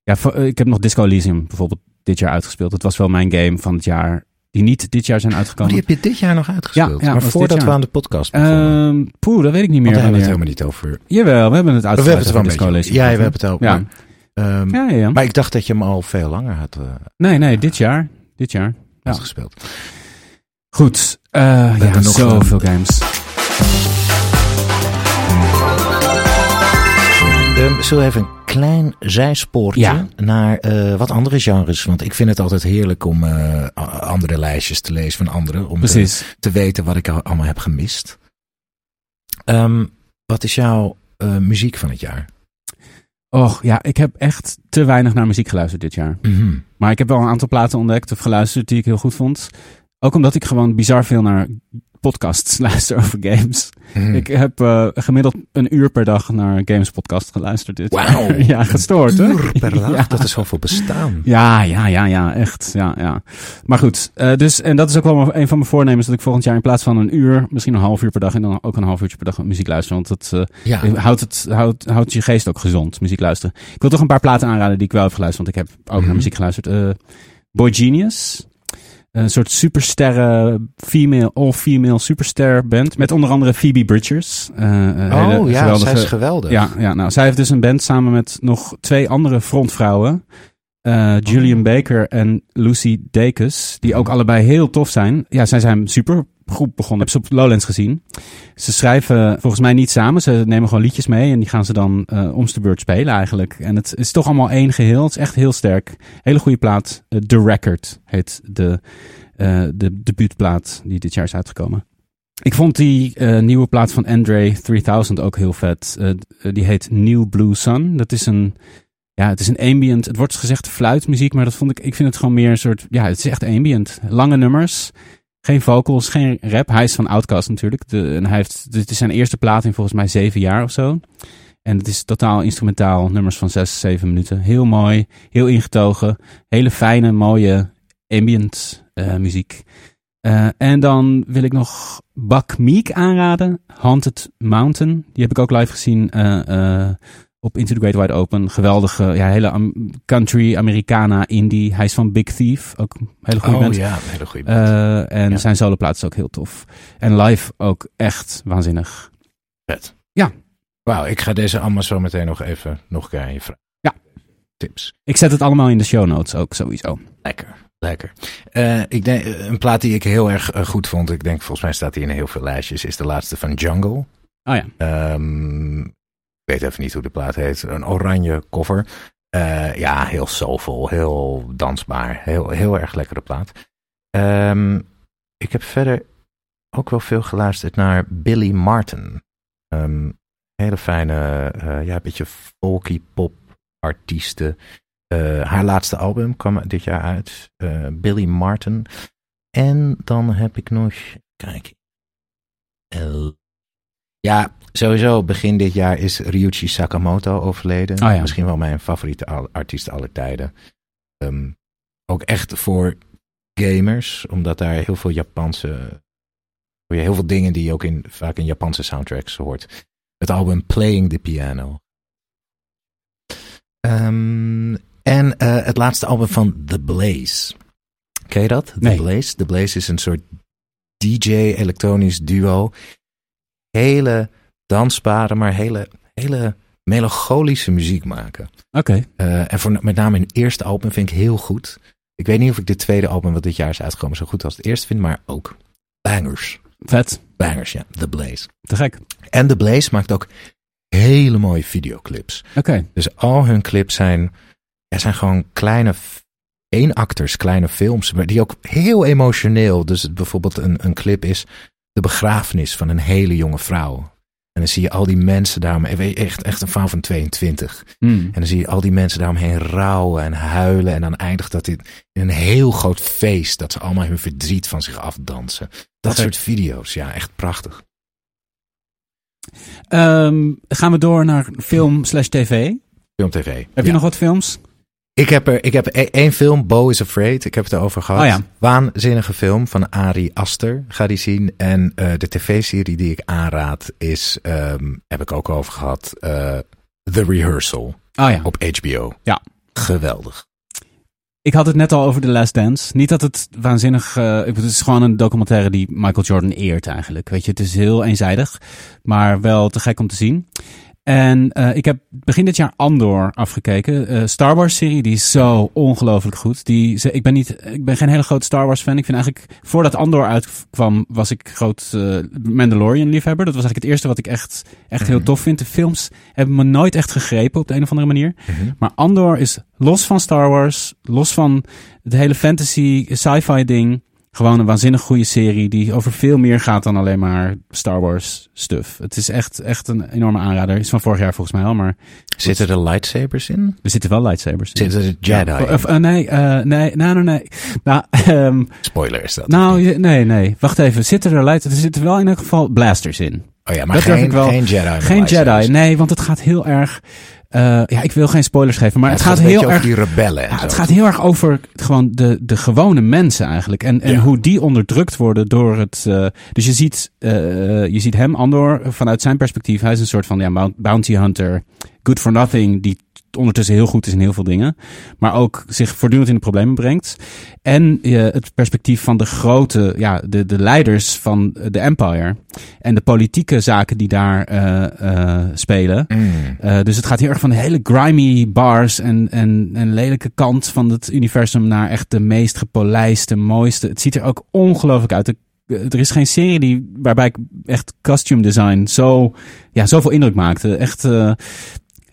ja voor- ik heb nog Disco Elysium bijvoorbeeld dit jaar uitgespeeld. Het was wel mijn game van het jaar. Die niet dit jaar zijn Oh, uitgekomen. die heb je dit jaar nog uitgespeeld? Ja, ja, maar voordat we aan de podcast begonnen. Ehm poeh, dat weet ik niet Want meer. daar hebben we het helemaal niet over. Jawel, we hebben het we uitgebreid hebben het wel. Elysium Ja, we hebben het al. Ja. maar, ehm? Ja, ja. maar ik dacht dat je hem al veel langer had, eh, Nee, nee, dit jaar. Dit jaar. Ja. uitgespeeld. Goed. eh ja, nog, zoveel games. Ehm, zullen we even een klein zijspoortje Ja. naar eh, wat andere genres? Want ik vind het altijd heerlijk om eh, andere lijstjes te lezen van anderen. Om te, te weten wat ik al- allemaal heb gemist. Ehm, wat is jouw eh, muziek van het jaar? Och, ja, ik heb echt te weinig naar muziek geluisterd dit jaar. Mhm. Maar ik heb wel een aantal platen ontdekt of geluisterd die ik heel goed vond. Ook omdat ik gewoon bizar veel naar podcasts luister over games. Mhm. Ik heb eh, gemiddeld een uur per dag naar Games Podcast geluisterd. Dit Wauw. ja, gestoord hè? Uur per dag, Ja. dat is zoveel bestaan. Ja, ja, ja, ja, echt. Ja, ja. Maar goed, eh, dus, en dat is ook wel een van mijn voornemens, dat ik volgend jaar in plaats van een uur, misschien een half uur per dag en dan ook een half uurtje per dag muziek luisteren. Want dat eh, Ja, houdt, het, houdt, houdt je geest ook gezond, muziek luisteren. Ik wil toch een paar platen aanraden die ik wel heb geluisterd, want ik heb ook Mhm. naar muziek geluisterd. Boy Genius. Een soort supersterren, female, all-female superster band. Met onder andere Phoebe Bridgers. Eh, een oh ja, geweldige- zij is geweldig. ja, ja, nou, zij heeft dus een band samen met nog twee andere frontvrouwen. Eh, Julian Baker en Lucy Dacus. Die ook allebei heel tof zijn. Ja, zij zijn super groep begonnen. Heb ze op Lowlands gezien. Ze schrijven volgens mij niet samen. Ze nemen gewoon liedjes mee. En die gaan ze dan om de beurt spelen eigenlijk. En het is toch allemaal één geheel. Het is echt heel sterk. Hele goede plaat. Eh, The Record heet de, eh de debuutplaat die dit jaar is uitgekomen. Ik vond die nieuwe plaat van Andre 3000 ook heel vet. Die heet New Blue Sun. Dat is een, ja, het is een ambient. Het wordt gezegd fluitmuziek, maar dat vond ik, ik vind het gewoon meer een soort, ja, het is echt ambient. Lange nummers, geen vocals, geen rap. Hij is van Outkast natuurlijk. En hij heeft, dit is zijn eerste plaat in volgens mij zeven jaar of zo. En het is totaal instrumentaal, nummers van zes, zeven minuten. Heel mooi, heel ingetogen. Hele fijne, mooie ambient eh, muziek. Eh, en dan wil ik nog Buck Meek aanraden. Haunted Mountain. Die heb ik ook live gezien eh, op Into the Great Wide Open. Geweldige, ja, hele country, Americana, indie. Hij is van Big Thief. Ook een hele goede Oh band. ja, een hele goede band. Eh, en Ja. zijn soloplaat is ook heel tof. En live ook echt waanzinnig. Vet. Ja. Wauw, ik ga deze allemaal zo meteen nog even nog een je vragen. Ja. Tips. Ik zet het allemaal in de show notes ook sowieso. Lekker, lekker. Eh, ik denk, eh, een plaat die ik heel erg goed vond, ik denk volgens mij staat die in heel veel lijstjes, is de laatste van Jungle. Oh ja. Ehm, ik weet even niet hoe de plaat heet. Een oranje cover. Eh, ja, heel soulful, heel dansbaar. Heel, heel erg lekkere plaat. Ehm, ik heb verder ook wel veel geluisterd naar Billy Martin. Ehm, hele fijne, eh, ja, beetje folky pop artiesten. Eh, haar laatste album kwam dit jaar uit. Billy Martin. En dan heb ik nog, kijk. ja, sowieso begin dit jaar is Ryuichi Sakamoto overleden. Oh ja. Misschien wel mijn favoriete al- artiest aller tijden. Ehm, ook echt voor gamers, omdat daar heel veel Japanse, hoor je heel veel dingen die je ook in, vaak in Japanse soundtracks hoort. Het album Playing the Piano. Ehm, en eh, het laatste album van The Blaze. Ken je dat? The Nee. Blaze? The Blaze is een soort DJ-elektronisch duo. Hele dansbare, maar hele, hele melancholische muziek maken. Oké. Eh, en voor, met name hun eerste album vind ik heel goed. Ik weet niet of ik dit tweede album wat dit jaar is uitgekomen zo goed als het eerste vind, maar ook bangers. Vet. Bangers, ja. The Blaze. Te gek. En The Blaze maakt ook hele mooie videoclips. Oké. Dus al hun clips zijn, ja, zijn gewoon kleine f- eenakters, kleine films, maar die ook heel emotioneel. Dus het bijvoorbeeld een, een clip is de begrafenis van een hele jonge vrouw. En dan zie je al die mensen daarom, echt, echt een vrouw van 22. Hmm. En dan zie je al die mensen daaromheen rouwen en huilen. En dan eindigt dat dit in een heel groot feest. Dat ze allemaal hun verdriet van zich afdansen. Dat Oké. soort video's, ja, echt prachtig. Ehm, gaan we door naar film slash tv. Film TV. Heb je nog wat films? Ik heb er, ik heb e- één film, Bo is Afraid. Ik heb het erover gehad. Oh ja. Waanzinnige film van Ari Aster. Ga die zien. En eh, de tv-serie die ik aanraad is, ehm, heb ik ook over gehad, eh, The Rehearsal Oh ja. op HBO. Ja. Geweldig. Ik had het net al over The Last Dance. Niet dat het waanzinnig... bedoel, het is gewoon een documentaire die Michael Jordan eert eigenlijk. Weet je, het is heel eenzijdig. Maar wel te gek om te zien. En eh, ik heb begin dit jaar Andor afgekeken. Eh, Star Wars serie, die is zo ongelooflijk goed. Die, ze, ik, ben niet, ik ben geen hele grote Star Wars fan. Ik vind eigenlijk, voordat Andor uitkwam, was ik groot eh, Mandalorian liefhebber. Dat was eigenlijk het eerste wat ik echt, echt heel tof vind. De films hebben me nooit echt gegrepen op de een of andere manier. Maar Andor is los van Star Wars, los van het hele fantasy, sci-fi ding. Gewoon een waanzinnig goede serie die over veel meer gaat dan alleen maar Star Wars stuff. Het is echt, echt een enorme aanrader. Is van vorig jaar volgens mij al, maar Zitten er lightsabers in? er zitten wel lightsabers in. Zitten er Jedi Ja, of, eh, nee, eh, nee, nee, nee, nee. Nou, ehm, Spoiler is dat. nou, nee, nee. Wacht even. Zitten er light? Er zitten wel in elk geval blasters in. oh ja, maar dat durf geen, ik wel. geen Jedi. Geen lightsabers. Jedi. Nee, want het gaat heel erg. Eh, ja, ik wil geen spoilers geven, maar Ja, het, gaat, heel over erg. die rebellen. Ja, het gaat heel erg over gewoon de, de gewone mensen eigenlijk. En, en Ja. hoe die onderdrukt worden door het. eh, dus je ziet, eh, je ziet hem, Andor, vanuit zijn perspectief. Hij is een soort van ja, bounty hunter. Good for nothing. Die ondertussen heel goed is in heel veel dingen. Maar ook zich voortdurend in de problemen brengt. En eh, het perspectief van de grote, ja, de, de leiders van de Empire. En de politieke zaken die daar eh, eh, spelen. Mm. Uh, dus het gaat heel erg van de hele grimy bars en, en, en lelijke kant van het universum naar echt de meest gepolijste, mooiste. Het ziet er ook ongelooflijk uit. De- Er is geen serie die, waarbij ik echt costume design zo, ja, zoveel indruk maakte. Echt, uh,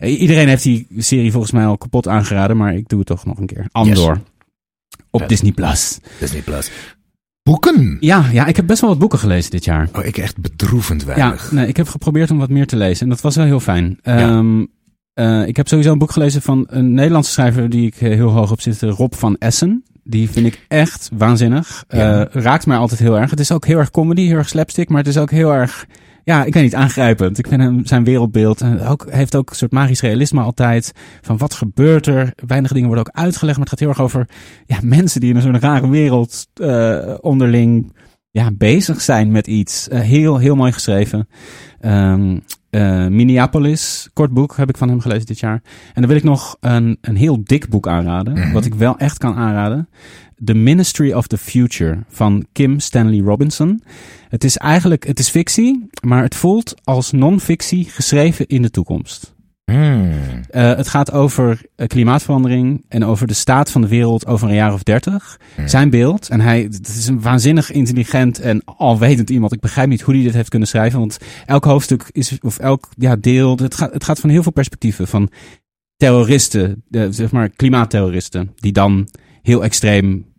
iedereen heeft die serie volgens mij al kapot aangeraden, maar ik doe het toch nog een keer. Andor. Op. Disney Plus. Disney Plus. Boeken? Ja, ja, ik heb best wel wat boeken gelezen dit jaar. Oh, ik echt bedroevend Ja, weinig. nee, ik heb geprobeerd om wat meer te lezen en dat was wel heel fijn. Ja. Ehm, eh, ik heb sowieso een boek gelezen van een Nederlandse schrijver die ik eh, heel hoog op zit, Rob van Essen. Die vind ik echt waanzinnig. Ja. Eh, raakt mij altijd heel erg. Het is ook heel erg comedy, heel erg slapstick, maar het is ook heel erg, ja, ik weet niet, aangrijpend. Ik vind hem zijn wereldbeeld, en ook, hij heeft ook een soort magisch realisme altijd. Van wat gebeurt er? Weinige dingen worden ook uitgelegd, maar het gaat heel erg over ja, mensen die in zo'n rare wereld eh, onderling ja, bezig zijn met iets. Eh, heel, heel mooi geschreven. Ehm, eh, Minneapolis, kort boek, heb ik van hem gelezen dit jaar. En dan wil ik nog een, een heel dik boek aanraden. Mhm. Wat ik wel echt kan aanraden. The Ministry of the Future van Kim Stanley Robinson. Het is eigenlijk, het is fictie, maar het voelt als non-fictie geschreven in de toekomst. Hmm. Uh, het gaat over uh, klimaatverandering en over de staat van de wereld over een jaar of dertig. Hmm. Zijn beeld, en hij het is een waanzinnig intelligent en alwetend iemand. Ik begrijp niet hoe hij dit heeft kunnen schrijven, want elk hoofdstuk is, of elk ja, deel, het gaat, het gaat van heel veel perspectieven. Van terroristen, zeg maar klimaatterroristen, die dan heel extreem eh,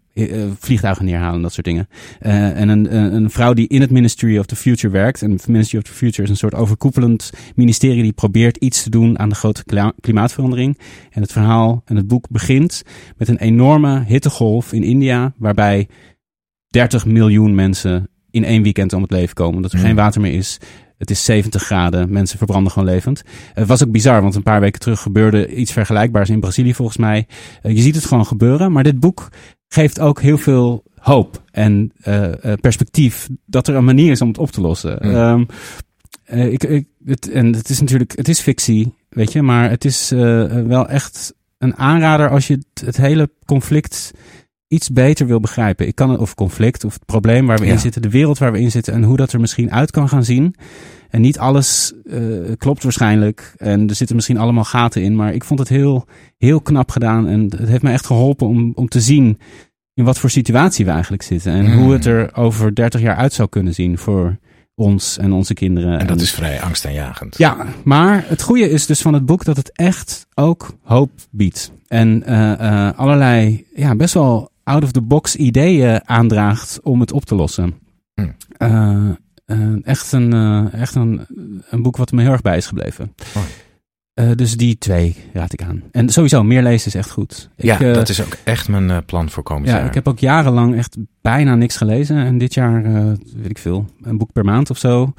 vliegtuigen neerhalen en dat soort dingen. Eh, en een, een, vrouw die in het Ministry of the Future werkt. En het Ministry of the Future is een soort overkoepelend ministerie die probeert iets te doen aan de grote klimaatverandering. En het verhaal en het boek begint met een enorme hittegolf in India, waarbij 30 miljoen mensen in één weekend om het leven komen. Dat er geen water meer is. Het is 70 graden. Mensen verbranden gewoon levend. Het was ook bizar, want een paar weken terug gebeurde iets vergelijkbaars in Brazilië volgens mij. Eh, je ziet het gewoon gebeuren. Maar dit boek geeft ook heel veel hoop en eh, eh, perspectief dat er een manier is om het op te lossen. Mm. Ehm, eh, ik, ik, het, en het is natuurlijk, het is fictie, weet je, maar het is wel echt een aanrader als je het, het hele conflict iets beter wil begrijpen. Ik kan het, of conflict, of het probleem waar we Ja. in zitten, de wereld waar we in zitten en hoe dat er misschien uit kan gaan zien. En niet alles eh, klopt waarschijnlijk. En er zitten misschien allemaal gaten in. Maar ik vond het heel, heel knap gedaan. En het heeft me echt geholpen om, om te zien in wat voor situatie we eigenlijk zitten. En Mm. hoe het er over 30 jaar uit zou kunnen zien voor ons en onze kinderen. En dat is vrij angstaanjagend. Ja, maar het goede is dus van het boek dat het echt ook hoop biedt. En eh, eh, allerlei, ja, best wel out-of-the-box ideeën aandraagt om het op te lossen. Hm. Eh, eh, echt een, eh, echt een, een boek wat me heel erg bij is gebleven. Dus die twee raad ik aan. En sowieso, meer lezen is echt goed. Ik, ja, dat is ook echt mijn plan voor komend ja, jaar. ik heb ook jarenlang echt bijna niks gelezen. En dit jaar, weet ik veel, een boek per maand of zo.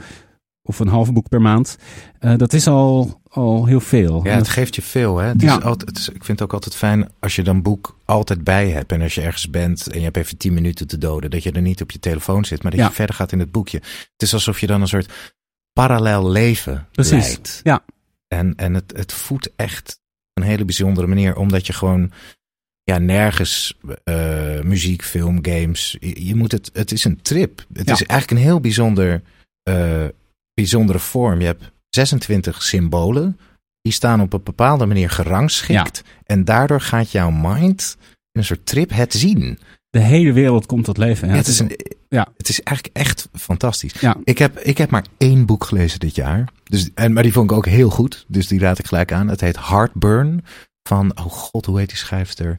Of een half boek per maand. Eh, dat is al, al heel veel. Ja, het geeft je veel. Hè? Het Ja. is altijd, het is- ik vind het ook altijd fijn als je dan boek altijd bij hebt. En als je ergens bent en je hebt even tien minuten te doden. Dat je er niet op je telefoon zit, maar dat Ja. je verder gaat in het boekje. Het is alsof je dan een soort parallel leven Precies. leidt. Ja. En, en het, het voedt echt een hele bijzondere manier. Omdat je gewoon ja, nergens eh, muziek, film, games. Je, je moet het, het is een trip. Het Ja. is eigenlijk een heel bijzonder, eh, bijzondere vorm. Je hebt 26 symbolen. Die staan op een bepaalde manier gerangschikt. En daardoor gaat jouw mind in een soort trip het zien. de hele wereld komt tot leven. Ja, het, is een, ja. het is eigenlijk echt fantastisch. Ja. Ik, heb, ik heb maar één boek gelezen dit jaar. Dus, en, maar die vond ik ook heel goed. Dus die raad ik gelijk aan. Het heet Heartburn. Van, oh god, hoe heet die schrijfster?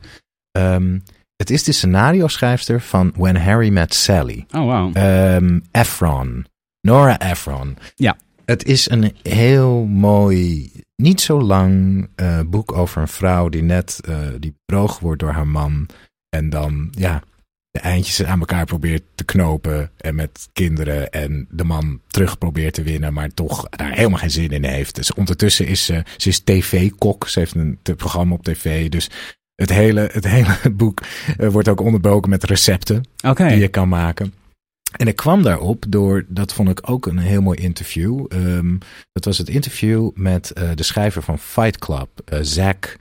Ehm, het is de scenario schrijfster van When Harry Met Sally. Oh, wauw. Ehm Efron. Nora Ephron. Ja. Het is een heel mooi, niet zo lang eh, boek over een vrouw die net eh, die bedrogen wordt door haar man. En dan, ja, de eindjes aan elkaar probeert te knopen. En met kinderen en de man terug probeert te winnen, maar toch daar helemaal geen zin in heeft. Dus ondertussen is ze, ze is tv-kok. Ze heeft een programma op tv. Dus het hele, het hele boek eh, wordt ook onderbroken met recepten die je kan maken. En ik kwam daarop door, dat vond ik ook een heel mooi interview. Ehm, dat was het interview met eh, de schrijver van Fight Club, eh Zack.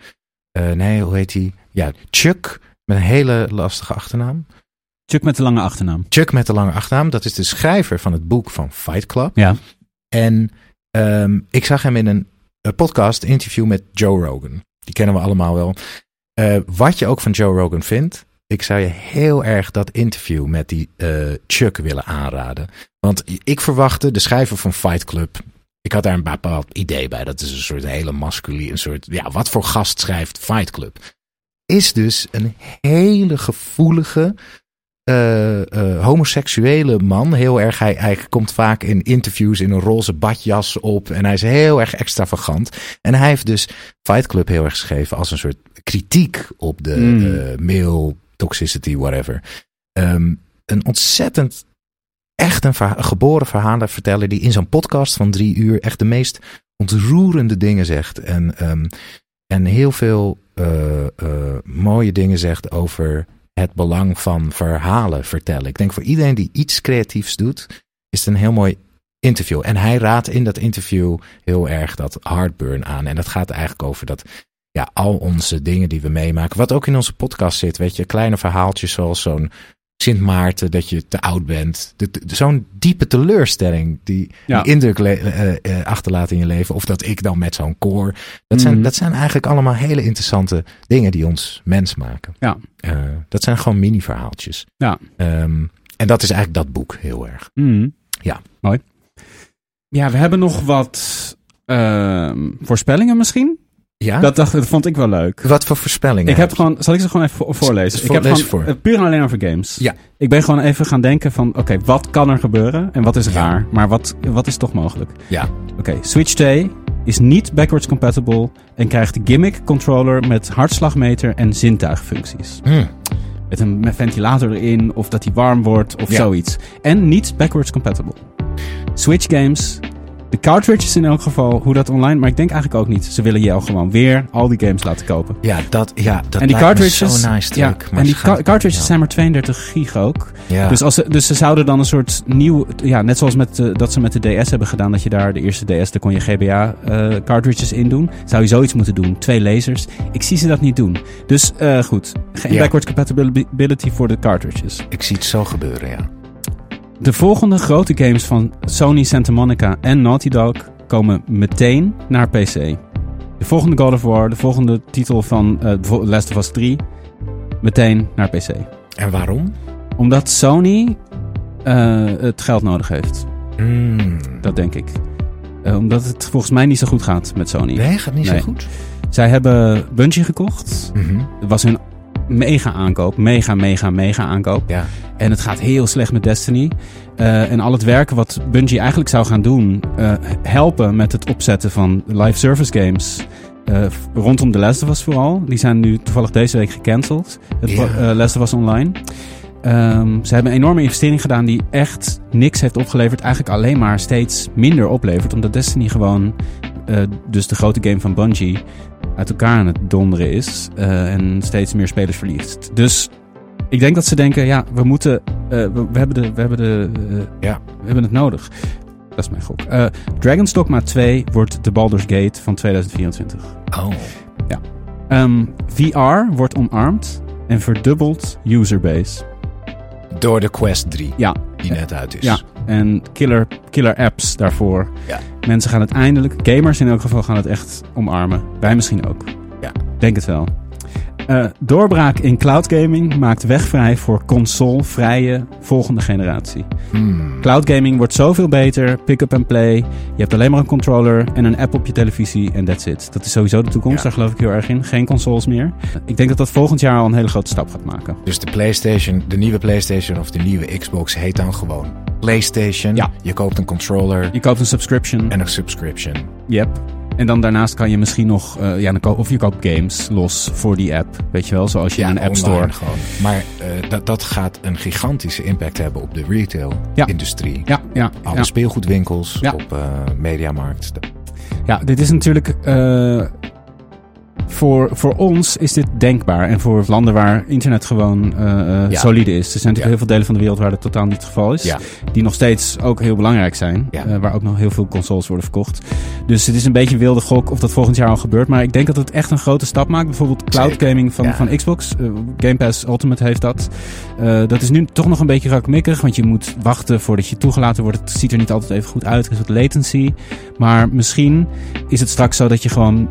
eh, nee, hoe heet hij? Ja, Chuck, met een hele lastige achternaam. Chuck met de lange achternaam. Chuck met de lange achternaam, dat is de schrijver van het boek van Fight Club. Ja. En ehm, ik zag hem in een, eh, podcast interview met Joe Rogan. Die kennen we allemaal wel. Wat je ook van Joe Rogan vindt, ik zou je heel erg dat interview met die eh, Chuck willen aanraden. Want ik verwachtte, de schrijver van Fight Club, ik had daar een bepaald idee bij. Dat is een soort hele masculine, een soort, ja, wat voor gast schrijft Fight Club? Is dus een hele gevoelige, eh, eh, homoseksuele man. Heel erg, hij, hij komt vaak in interviews in een roze badjas op. En hij is heel erg extravagant. En hij heeft dus Fight Club heel erg geschreven als een soort kritiek op de Mm. male toxicity, whatever. Ehm, een ontzettend, echt een verha- geboren verhalenverteller die in zo'n podcast van drie uur echt de meest ontroerende dingen zegt. En, ehm, en heel veel eh, eh, mooie dingen zegt over het belang van verhalen vertellen. Ik denk voor iedereen die iets creatiefs doet, is het een heel mooi interview. En hij raadt in dat interview heel erg dat heartburn aan. En dat gaat eigenlijk over dat ja, al onze dingen die we meemaken, wat ook in onze podcast zit, weet je, kleine verhaaltjes zoals zo'n Sint Maarten, dat je te oud bent. De- de- Zo'n diepe teleurstelling die, Ja. die indruk le- eh, eh, achterlaat in je leven. Of dat ik dan met zo'n koor. Dat zijn, Mhm. dat zijn eigenlijk allemaal hele interessante dingen die ons mens maken. Ja. Eh, dat zijn gewoon mini-verhaaltjes. Ja. Ehm, en dat is eigenlijk dat boek heel erg. Mm. Ja. Mooi. Ja, we hebben nog wat ehm, voorspellingen misschien. Ja? Dat, dacht, dat vond ik wel leuk. Wat voor voorspellingen? Ik heb gewoon, zal ik ze gewoon even vo- voorlezen? voor- ik heb gewoon voor. eh, puur en alleen over games. Ja. Ik ben gewoon even gaan denken van, oké, wat kan er gebeuren en wat is Ja. raar, maar wat, wat is toch mogelijk? Ja. Oké, Switch 2 is niet backwards compatible en krijgt de gimmick controller met hartslagmeter en zintuigfuncties. Hm. Met een met ventilator erin of dat hij warm wordt of Ja. zoiets. En niet backwards compatible. Switch games, de cartridges in elk geval, hoe dat online, maar ik denk eigenlijk ook niet. Ze willen jou gewoon weer al die games laten kopen. Ja, dat, ja, dat en die cartridges, zo nice ja, maar en die ca- cartridges ja. zijn maar 32 gig ook. Ja. Dus, als ze, dus ze zouden dan een soort nieuw, ja, net zoals met, de- dat ze met de DS hebben gedaan, dat je daar de eerste DS, daar kon je GBA eh, cartridges in doen. Zou je zoiets moeten doen, twee lasers. Ik zie ze dat niet doen. Dus eh, goed, geen backwards compatibility voor de cartridges. Ik zie het zo gebeuren, ja. De volgende grote games van Sony Santa Monica en Naughty Dog komen meteen naar PC. De volgende God of War, de volgende titel van eh Last of Us 3, meteen naar PC. En waarom? Omdat Sony eh, het geld nodig heeft. Mm. Dat denk ik. Eh, omdat het volgens mij niet zo goed gaat met Sony. Nee, gaat niet Nee. zo goed. Zij hebben Bungie gekocht. Mhm. Het was hun mega aankoop. Mega, mega, mega aankoop. Ja. En het gaat heel slecht met Destiny. Eh, en al het werken wat Bungie eigenlijk zou gaan doen, eh, helpen met het opzetten van live service games. eh, rondom Last of Us vooral. Die zijn nu toevallig deze week gecanceld. Het Ja. Last of Us Online. Ehm, ze hebben een enorme investering gedaan die echt niks heeft opgeleverd. Eigenlijk alleen maar steeds minder oplevert. Omdat Destiny gewoon, eh, dus de grote game van Bungie, uit elkaar aan het donderen is. eh, en steeds meer spelers verliest. Dus ik denk dat ze denken, ja, we moeten, eh, we, we hebben de, we hebben de, Ja. we hebben het nodig. Dat is mijn gok. Dragon's Dogma 2 wordt de Baldur's Gate van 2024. Oh. Ehm, VR wordt omarmd en verdubbelt userbase. Door de Quest 3, Ja, die net uit is. ja. En killer, killer apps daarvoor. Ja. Mensen gaan het eindelijk, gamers in elk geval, gaan het echt omarmen. Wij misschien ook. Ja. Denk het wel. Eh, doorbraak in cloud gaming maakt weg vrij voor console-vrije volgende generatie. Hmm. Cloud gaming wordt zoveel beter. Pick up and play. Je hebt alleen maar een controller en een app op je televisie en that's it. Dat is sowieso de toekomst. Ja. Daar geloof ik heel erg in. Geen consoles meer. Ik denk dat dat volgend jaar al een hele grote stap gaat maken. Dus de PlayStation, de nieuwe PlayStation of de nieuwe Xbox heet dan gewoon PlayStation. Ja. Je koopt een controller Je koopt een subscription. en een subscription. Yep. En dan daarnaast kan je misschien nog, eh, ja, dan of je koopt games los voor die app. Weet je wel, zoals je in een app store. gewoon. Maar eh, dat, dat gaat een gigantische impact hebben op de retail-industrie. Ja, ja, Alle speelgoedwinkels, op eh, Mediamarkt. ja, dit is natuurlijk. Voor, voor ons is dit denkbaar. En voor landen waar internet gewoon eh, eh, Ja. solide is. Er zijn natuurlijk Ja. heel veel delen van de wereld waar dat totaal niet het geval is. Ja. Die nog steeds ook heel belangrijk zijn. Eh, waar ook nog heel veel consoles worden verkocht. Dus het is een beetje een wilde gok of dat volgend jaar al gebeurt. Maar ik denk dat het echt een grote stap maakt. Bijvoorbeeld cloud Zeker. gaming van, van Xbox. Game Pass Ultimate heeft dat. Dat is nu toch nog een beetje rakmikkig. Want je moet wachten voordat je toegelaten wordt. Het ziet er niet altijd even goed uit. Er is wat latency. Maar misschien is het straks zo dat je gewoon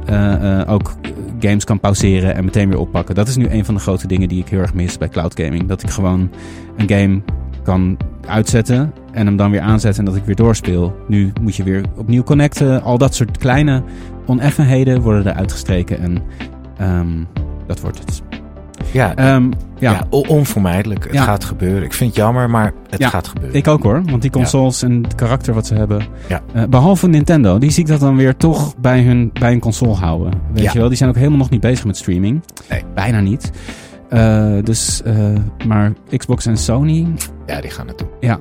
ook games kan pauzeren en meteen weer oppakken. Dat is nu een van de grote dingen die ik heel erg mis bij cloud gaming. Dat ik gewoon een game kan uitzetten en hem dan weer aanzetten en dat ik weer doorspeel. Nu moet je weer opnieuw connecten. Al dat soort kleine oneffenheden worden er uitgestreken en ehm, dat wordt het. Ja, Ehm, ja, ja. onvermijdelijk. Het Ja. gaat gebeuren. Ik vind het jammer, maar het gaat gebeuren. ik ook hoor. Want die consoles en het karakter wat ze hebben. Eh, behalve Nintendo, die zie ik dat dan weer toch bij hun, bij een console houden. Weet je wel, die zijn ook helemaal nog niet bezig met streaming. Nee. Bijna niet. Eh, dus, eh, maar Xbox en Sony, Ja, die gaan het doen. ja.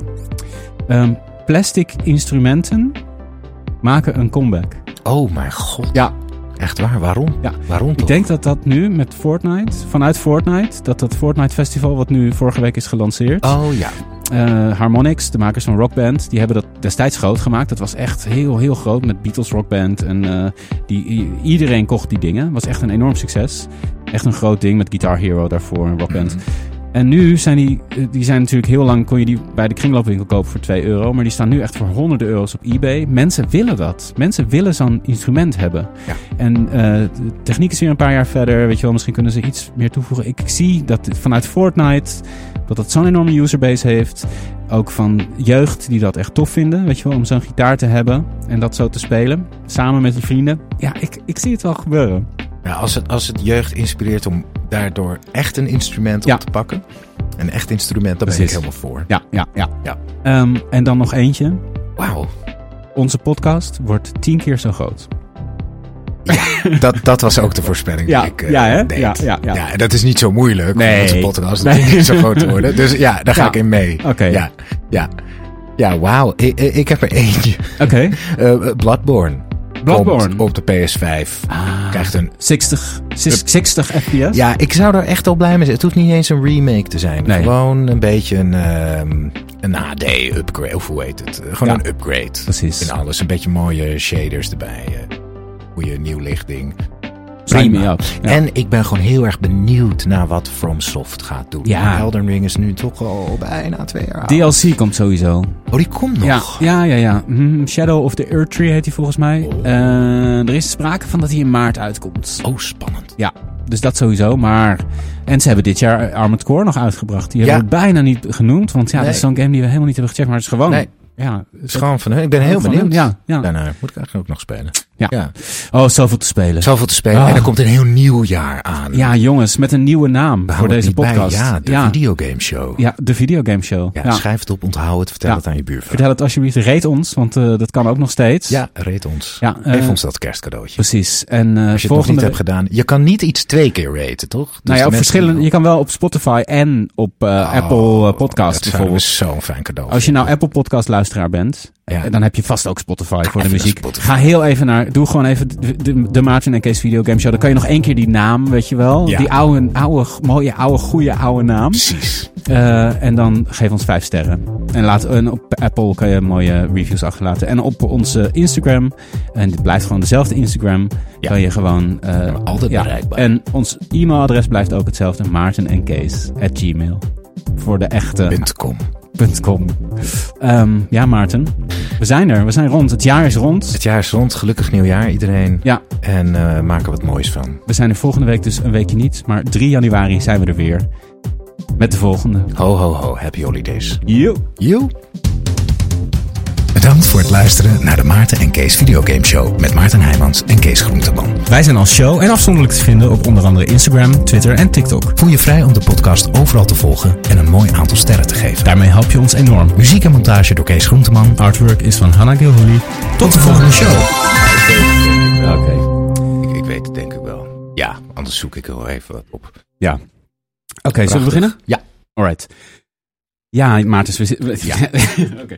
Ehm, plastic instrumenten maken een comeback. Oh mijn god. Ja. Echt waar? Waarom? Ja. Waarom toch? Ik denk dat dat nu met Fortnite, vanuit Fortnite, dat dat Fortnite Festival wat nu vorige week is gelanceerd. Oh ja. Eh, Harmonix, de makers van Rock Band, die hebben dat destijds groot gemaakt. Dat was echt heel, heel groot met Beatles Rock Band. En eh, die, iedereen kocht die dingen. was echt een enorm succes. Echt een groot ding met Guitar Hero daarvoor en Rock Band. Mhm. En nu zijn die, eh, die zijn natuurlijk heel lang, kon je die bij de kringloopwinkel kopen voor 2 euro. Maar die staan nu echt voor honderden euro's op eBay. Mensen willen dat. Mensen willen zo'n instrument hebben. Ja. En eh, de techniek is weer een paar jaar verder. Weet je wel, misschien kunnen ze iets meer toevoegen. Ik zie dat vanuit Fortnite, dat dat zo'n enorme userbase heeft. Ook van jeugd die dat echt tof vinden. Weet je wel, om zo'n gitaar te hebben en dat zo te spelen. Samen met je vrienden. Ja, ik, ik zie het wel gebeuren. Ja, als, het, als het jeugd inspireert om daardoor echt een instrument Ja. op te pakken. Een echt instrument, daar ben ik helemaal voor. Ja, ja, ja. Ja. Ehm, en dan nog eentje. Wauw. Onze podcast wordt tien keer zo groot. Dat, dat was ook de voorspelling Ja, die ik eh, ja, hè? deed. Ja, ja, ja. en dat is niet zo moeilijk Nee. om onze podcast Nee. niet zo groot te worden. Dus ja, daar ga Ja. ik in mee. Oké. Ja, ja. Ja, wauw. Ik, ik heb er eentje. Oké. Eh, Bloodborne. Bloodborne. Op de PS5. Ah. Krijgt een 60, 60, 60 fps? Ja, ik zou er echt al blij mee zijn. Het hoeft niet eens een remake te zijn. Nee. Gewoon een beetje een, ehm, een HD-upgrade. Of hoe heet het? Eh, Gewoon Ja. een upgrade. Precies. In alles. Een beetje mooie shaders erbij. eh, Goede nieuw lichting. Prima. Ja. En ik ben gewoon heel erg benieuwd naar wat FromSoft gaat doen. Ja. Elden Ring is nu toch al bijna twee jaar oud. DLC komt sowieso. Oh, die komt nog. Ja, ja, ja. ja. Hm, Shadow of the Earth Tree heet hij volgens mij. Oh. Eh, er is sprake van dat hij in maart uitkomt. Oh, spannend. Ja, dus dat sowieso. Maar... En ze hebben dit jaar Armored Core nog uitgebracht. Die hebben we bijna niet genoemd. Want ja, dat is zo'n game die we helemaal niet hebben gecheckt. Maar het is gewoon... Nee. Ja, is gewoon van. Ik ben heel benieuwd. ja, ja. Daarna moet ik eigenlijk ook nog spelen. Ja. Ja. Oh, zoveel te spelen. Zoveel te spelen. En er komt een heel nieuw jaar aan. Ja, jongens, met een nieuwe naam voor deze bij. podcast. Ja, de ja. videogame show. Ja, de videogame show. Ja, schrijf het op, onthoud het, vertel het aan je buurvrouw. Vertel het alsjeblieft, reed ons, want eh, dat kan ook nog steeds. Ja, reed ons. Ja, eh, Geef ons dat kerstcadeautje. Precies. En eh Als je het nog niet hebt gedaan. Je kan niet iets twee keer raten, toch? Dus Nou ja, op verschillende. Je kan wel op Spotify en op Oh, Apple Podcast Dat zouden we bijvoorbeeld. zo'n fijn cadeau Als je nou Apple Podcast luisteraar bent, Ja. eh, dan heb je vast ook Spotify voor de muziek. Ga heel even naar, doe gewoon even de, de, de Maarten en Kees Videogame Show. Dan kan je nog één keer die naam, weet je wel. Ja. Die oude, oude, mooie, oude, goede oude naam. Precies. Eh, en dan geef ons vijf sterren. En, laat, en op Apple kan je mooie reviews achterlaten. En op onze Instagram, en dit blijft gewoon dezelfde Instagram, Ja. kan je gewoon... eh, altijd bereikbaar. En ons e-mailadres blijft ook hetzelfde. Maarten en Kees at gmail. Voor de echte com. Ehm, ja, Maarten. We zijn er. We zijn rond. Het jaar is rond. Het jaar is rond. Gelukkig nieuwjaar iedereen. Ja, En maak er wat moois van. we zijn er volgende week dus een weekje niet. Maar 3 januari zijn we er weer. Met de volgende. Ho, ho, ho. Happy holidays. Yo. You. Bedankt voor het luisteren naar de Maarten en Kees Videogame Show met Maarten Heijmans en Kees Groenteman. Wij zijn als show en afzonderlijk te vinden op onder andere Instagram, Twitter en TikTok. Voel je vrij om de podcast overal te volgen en een mooi aantal sterren te geven. Daarmee help je ons enorm. Muziek en montage door Kees Groenteman. Artwork is van Hannah Gilhooly. Tot de volgende show. Oké. Ik, ik weet het denk ik wel. Ja, anders zoek ik er wel even wat op. Ja. Oké, zullen we beginnen? Ja. Alright. Ja, Maarten, we zitten... Ja. Oké.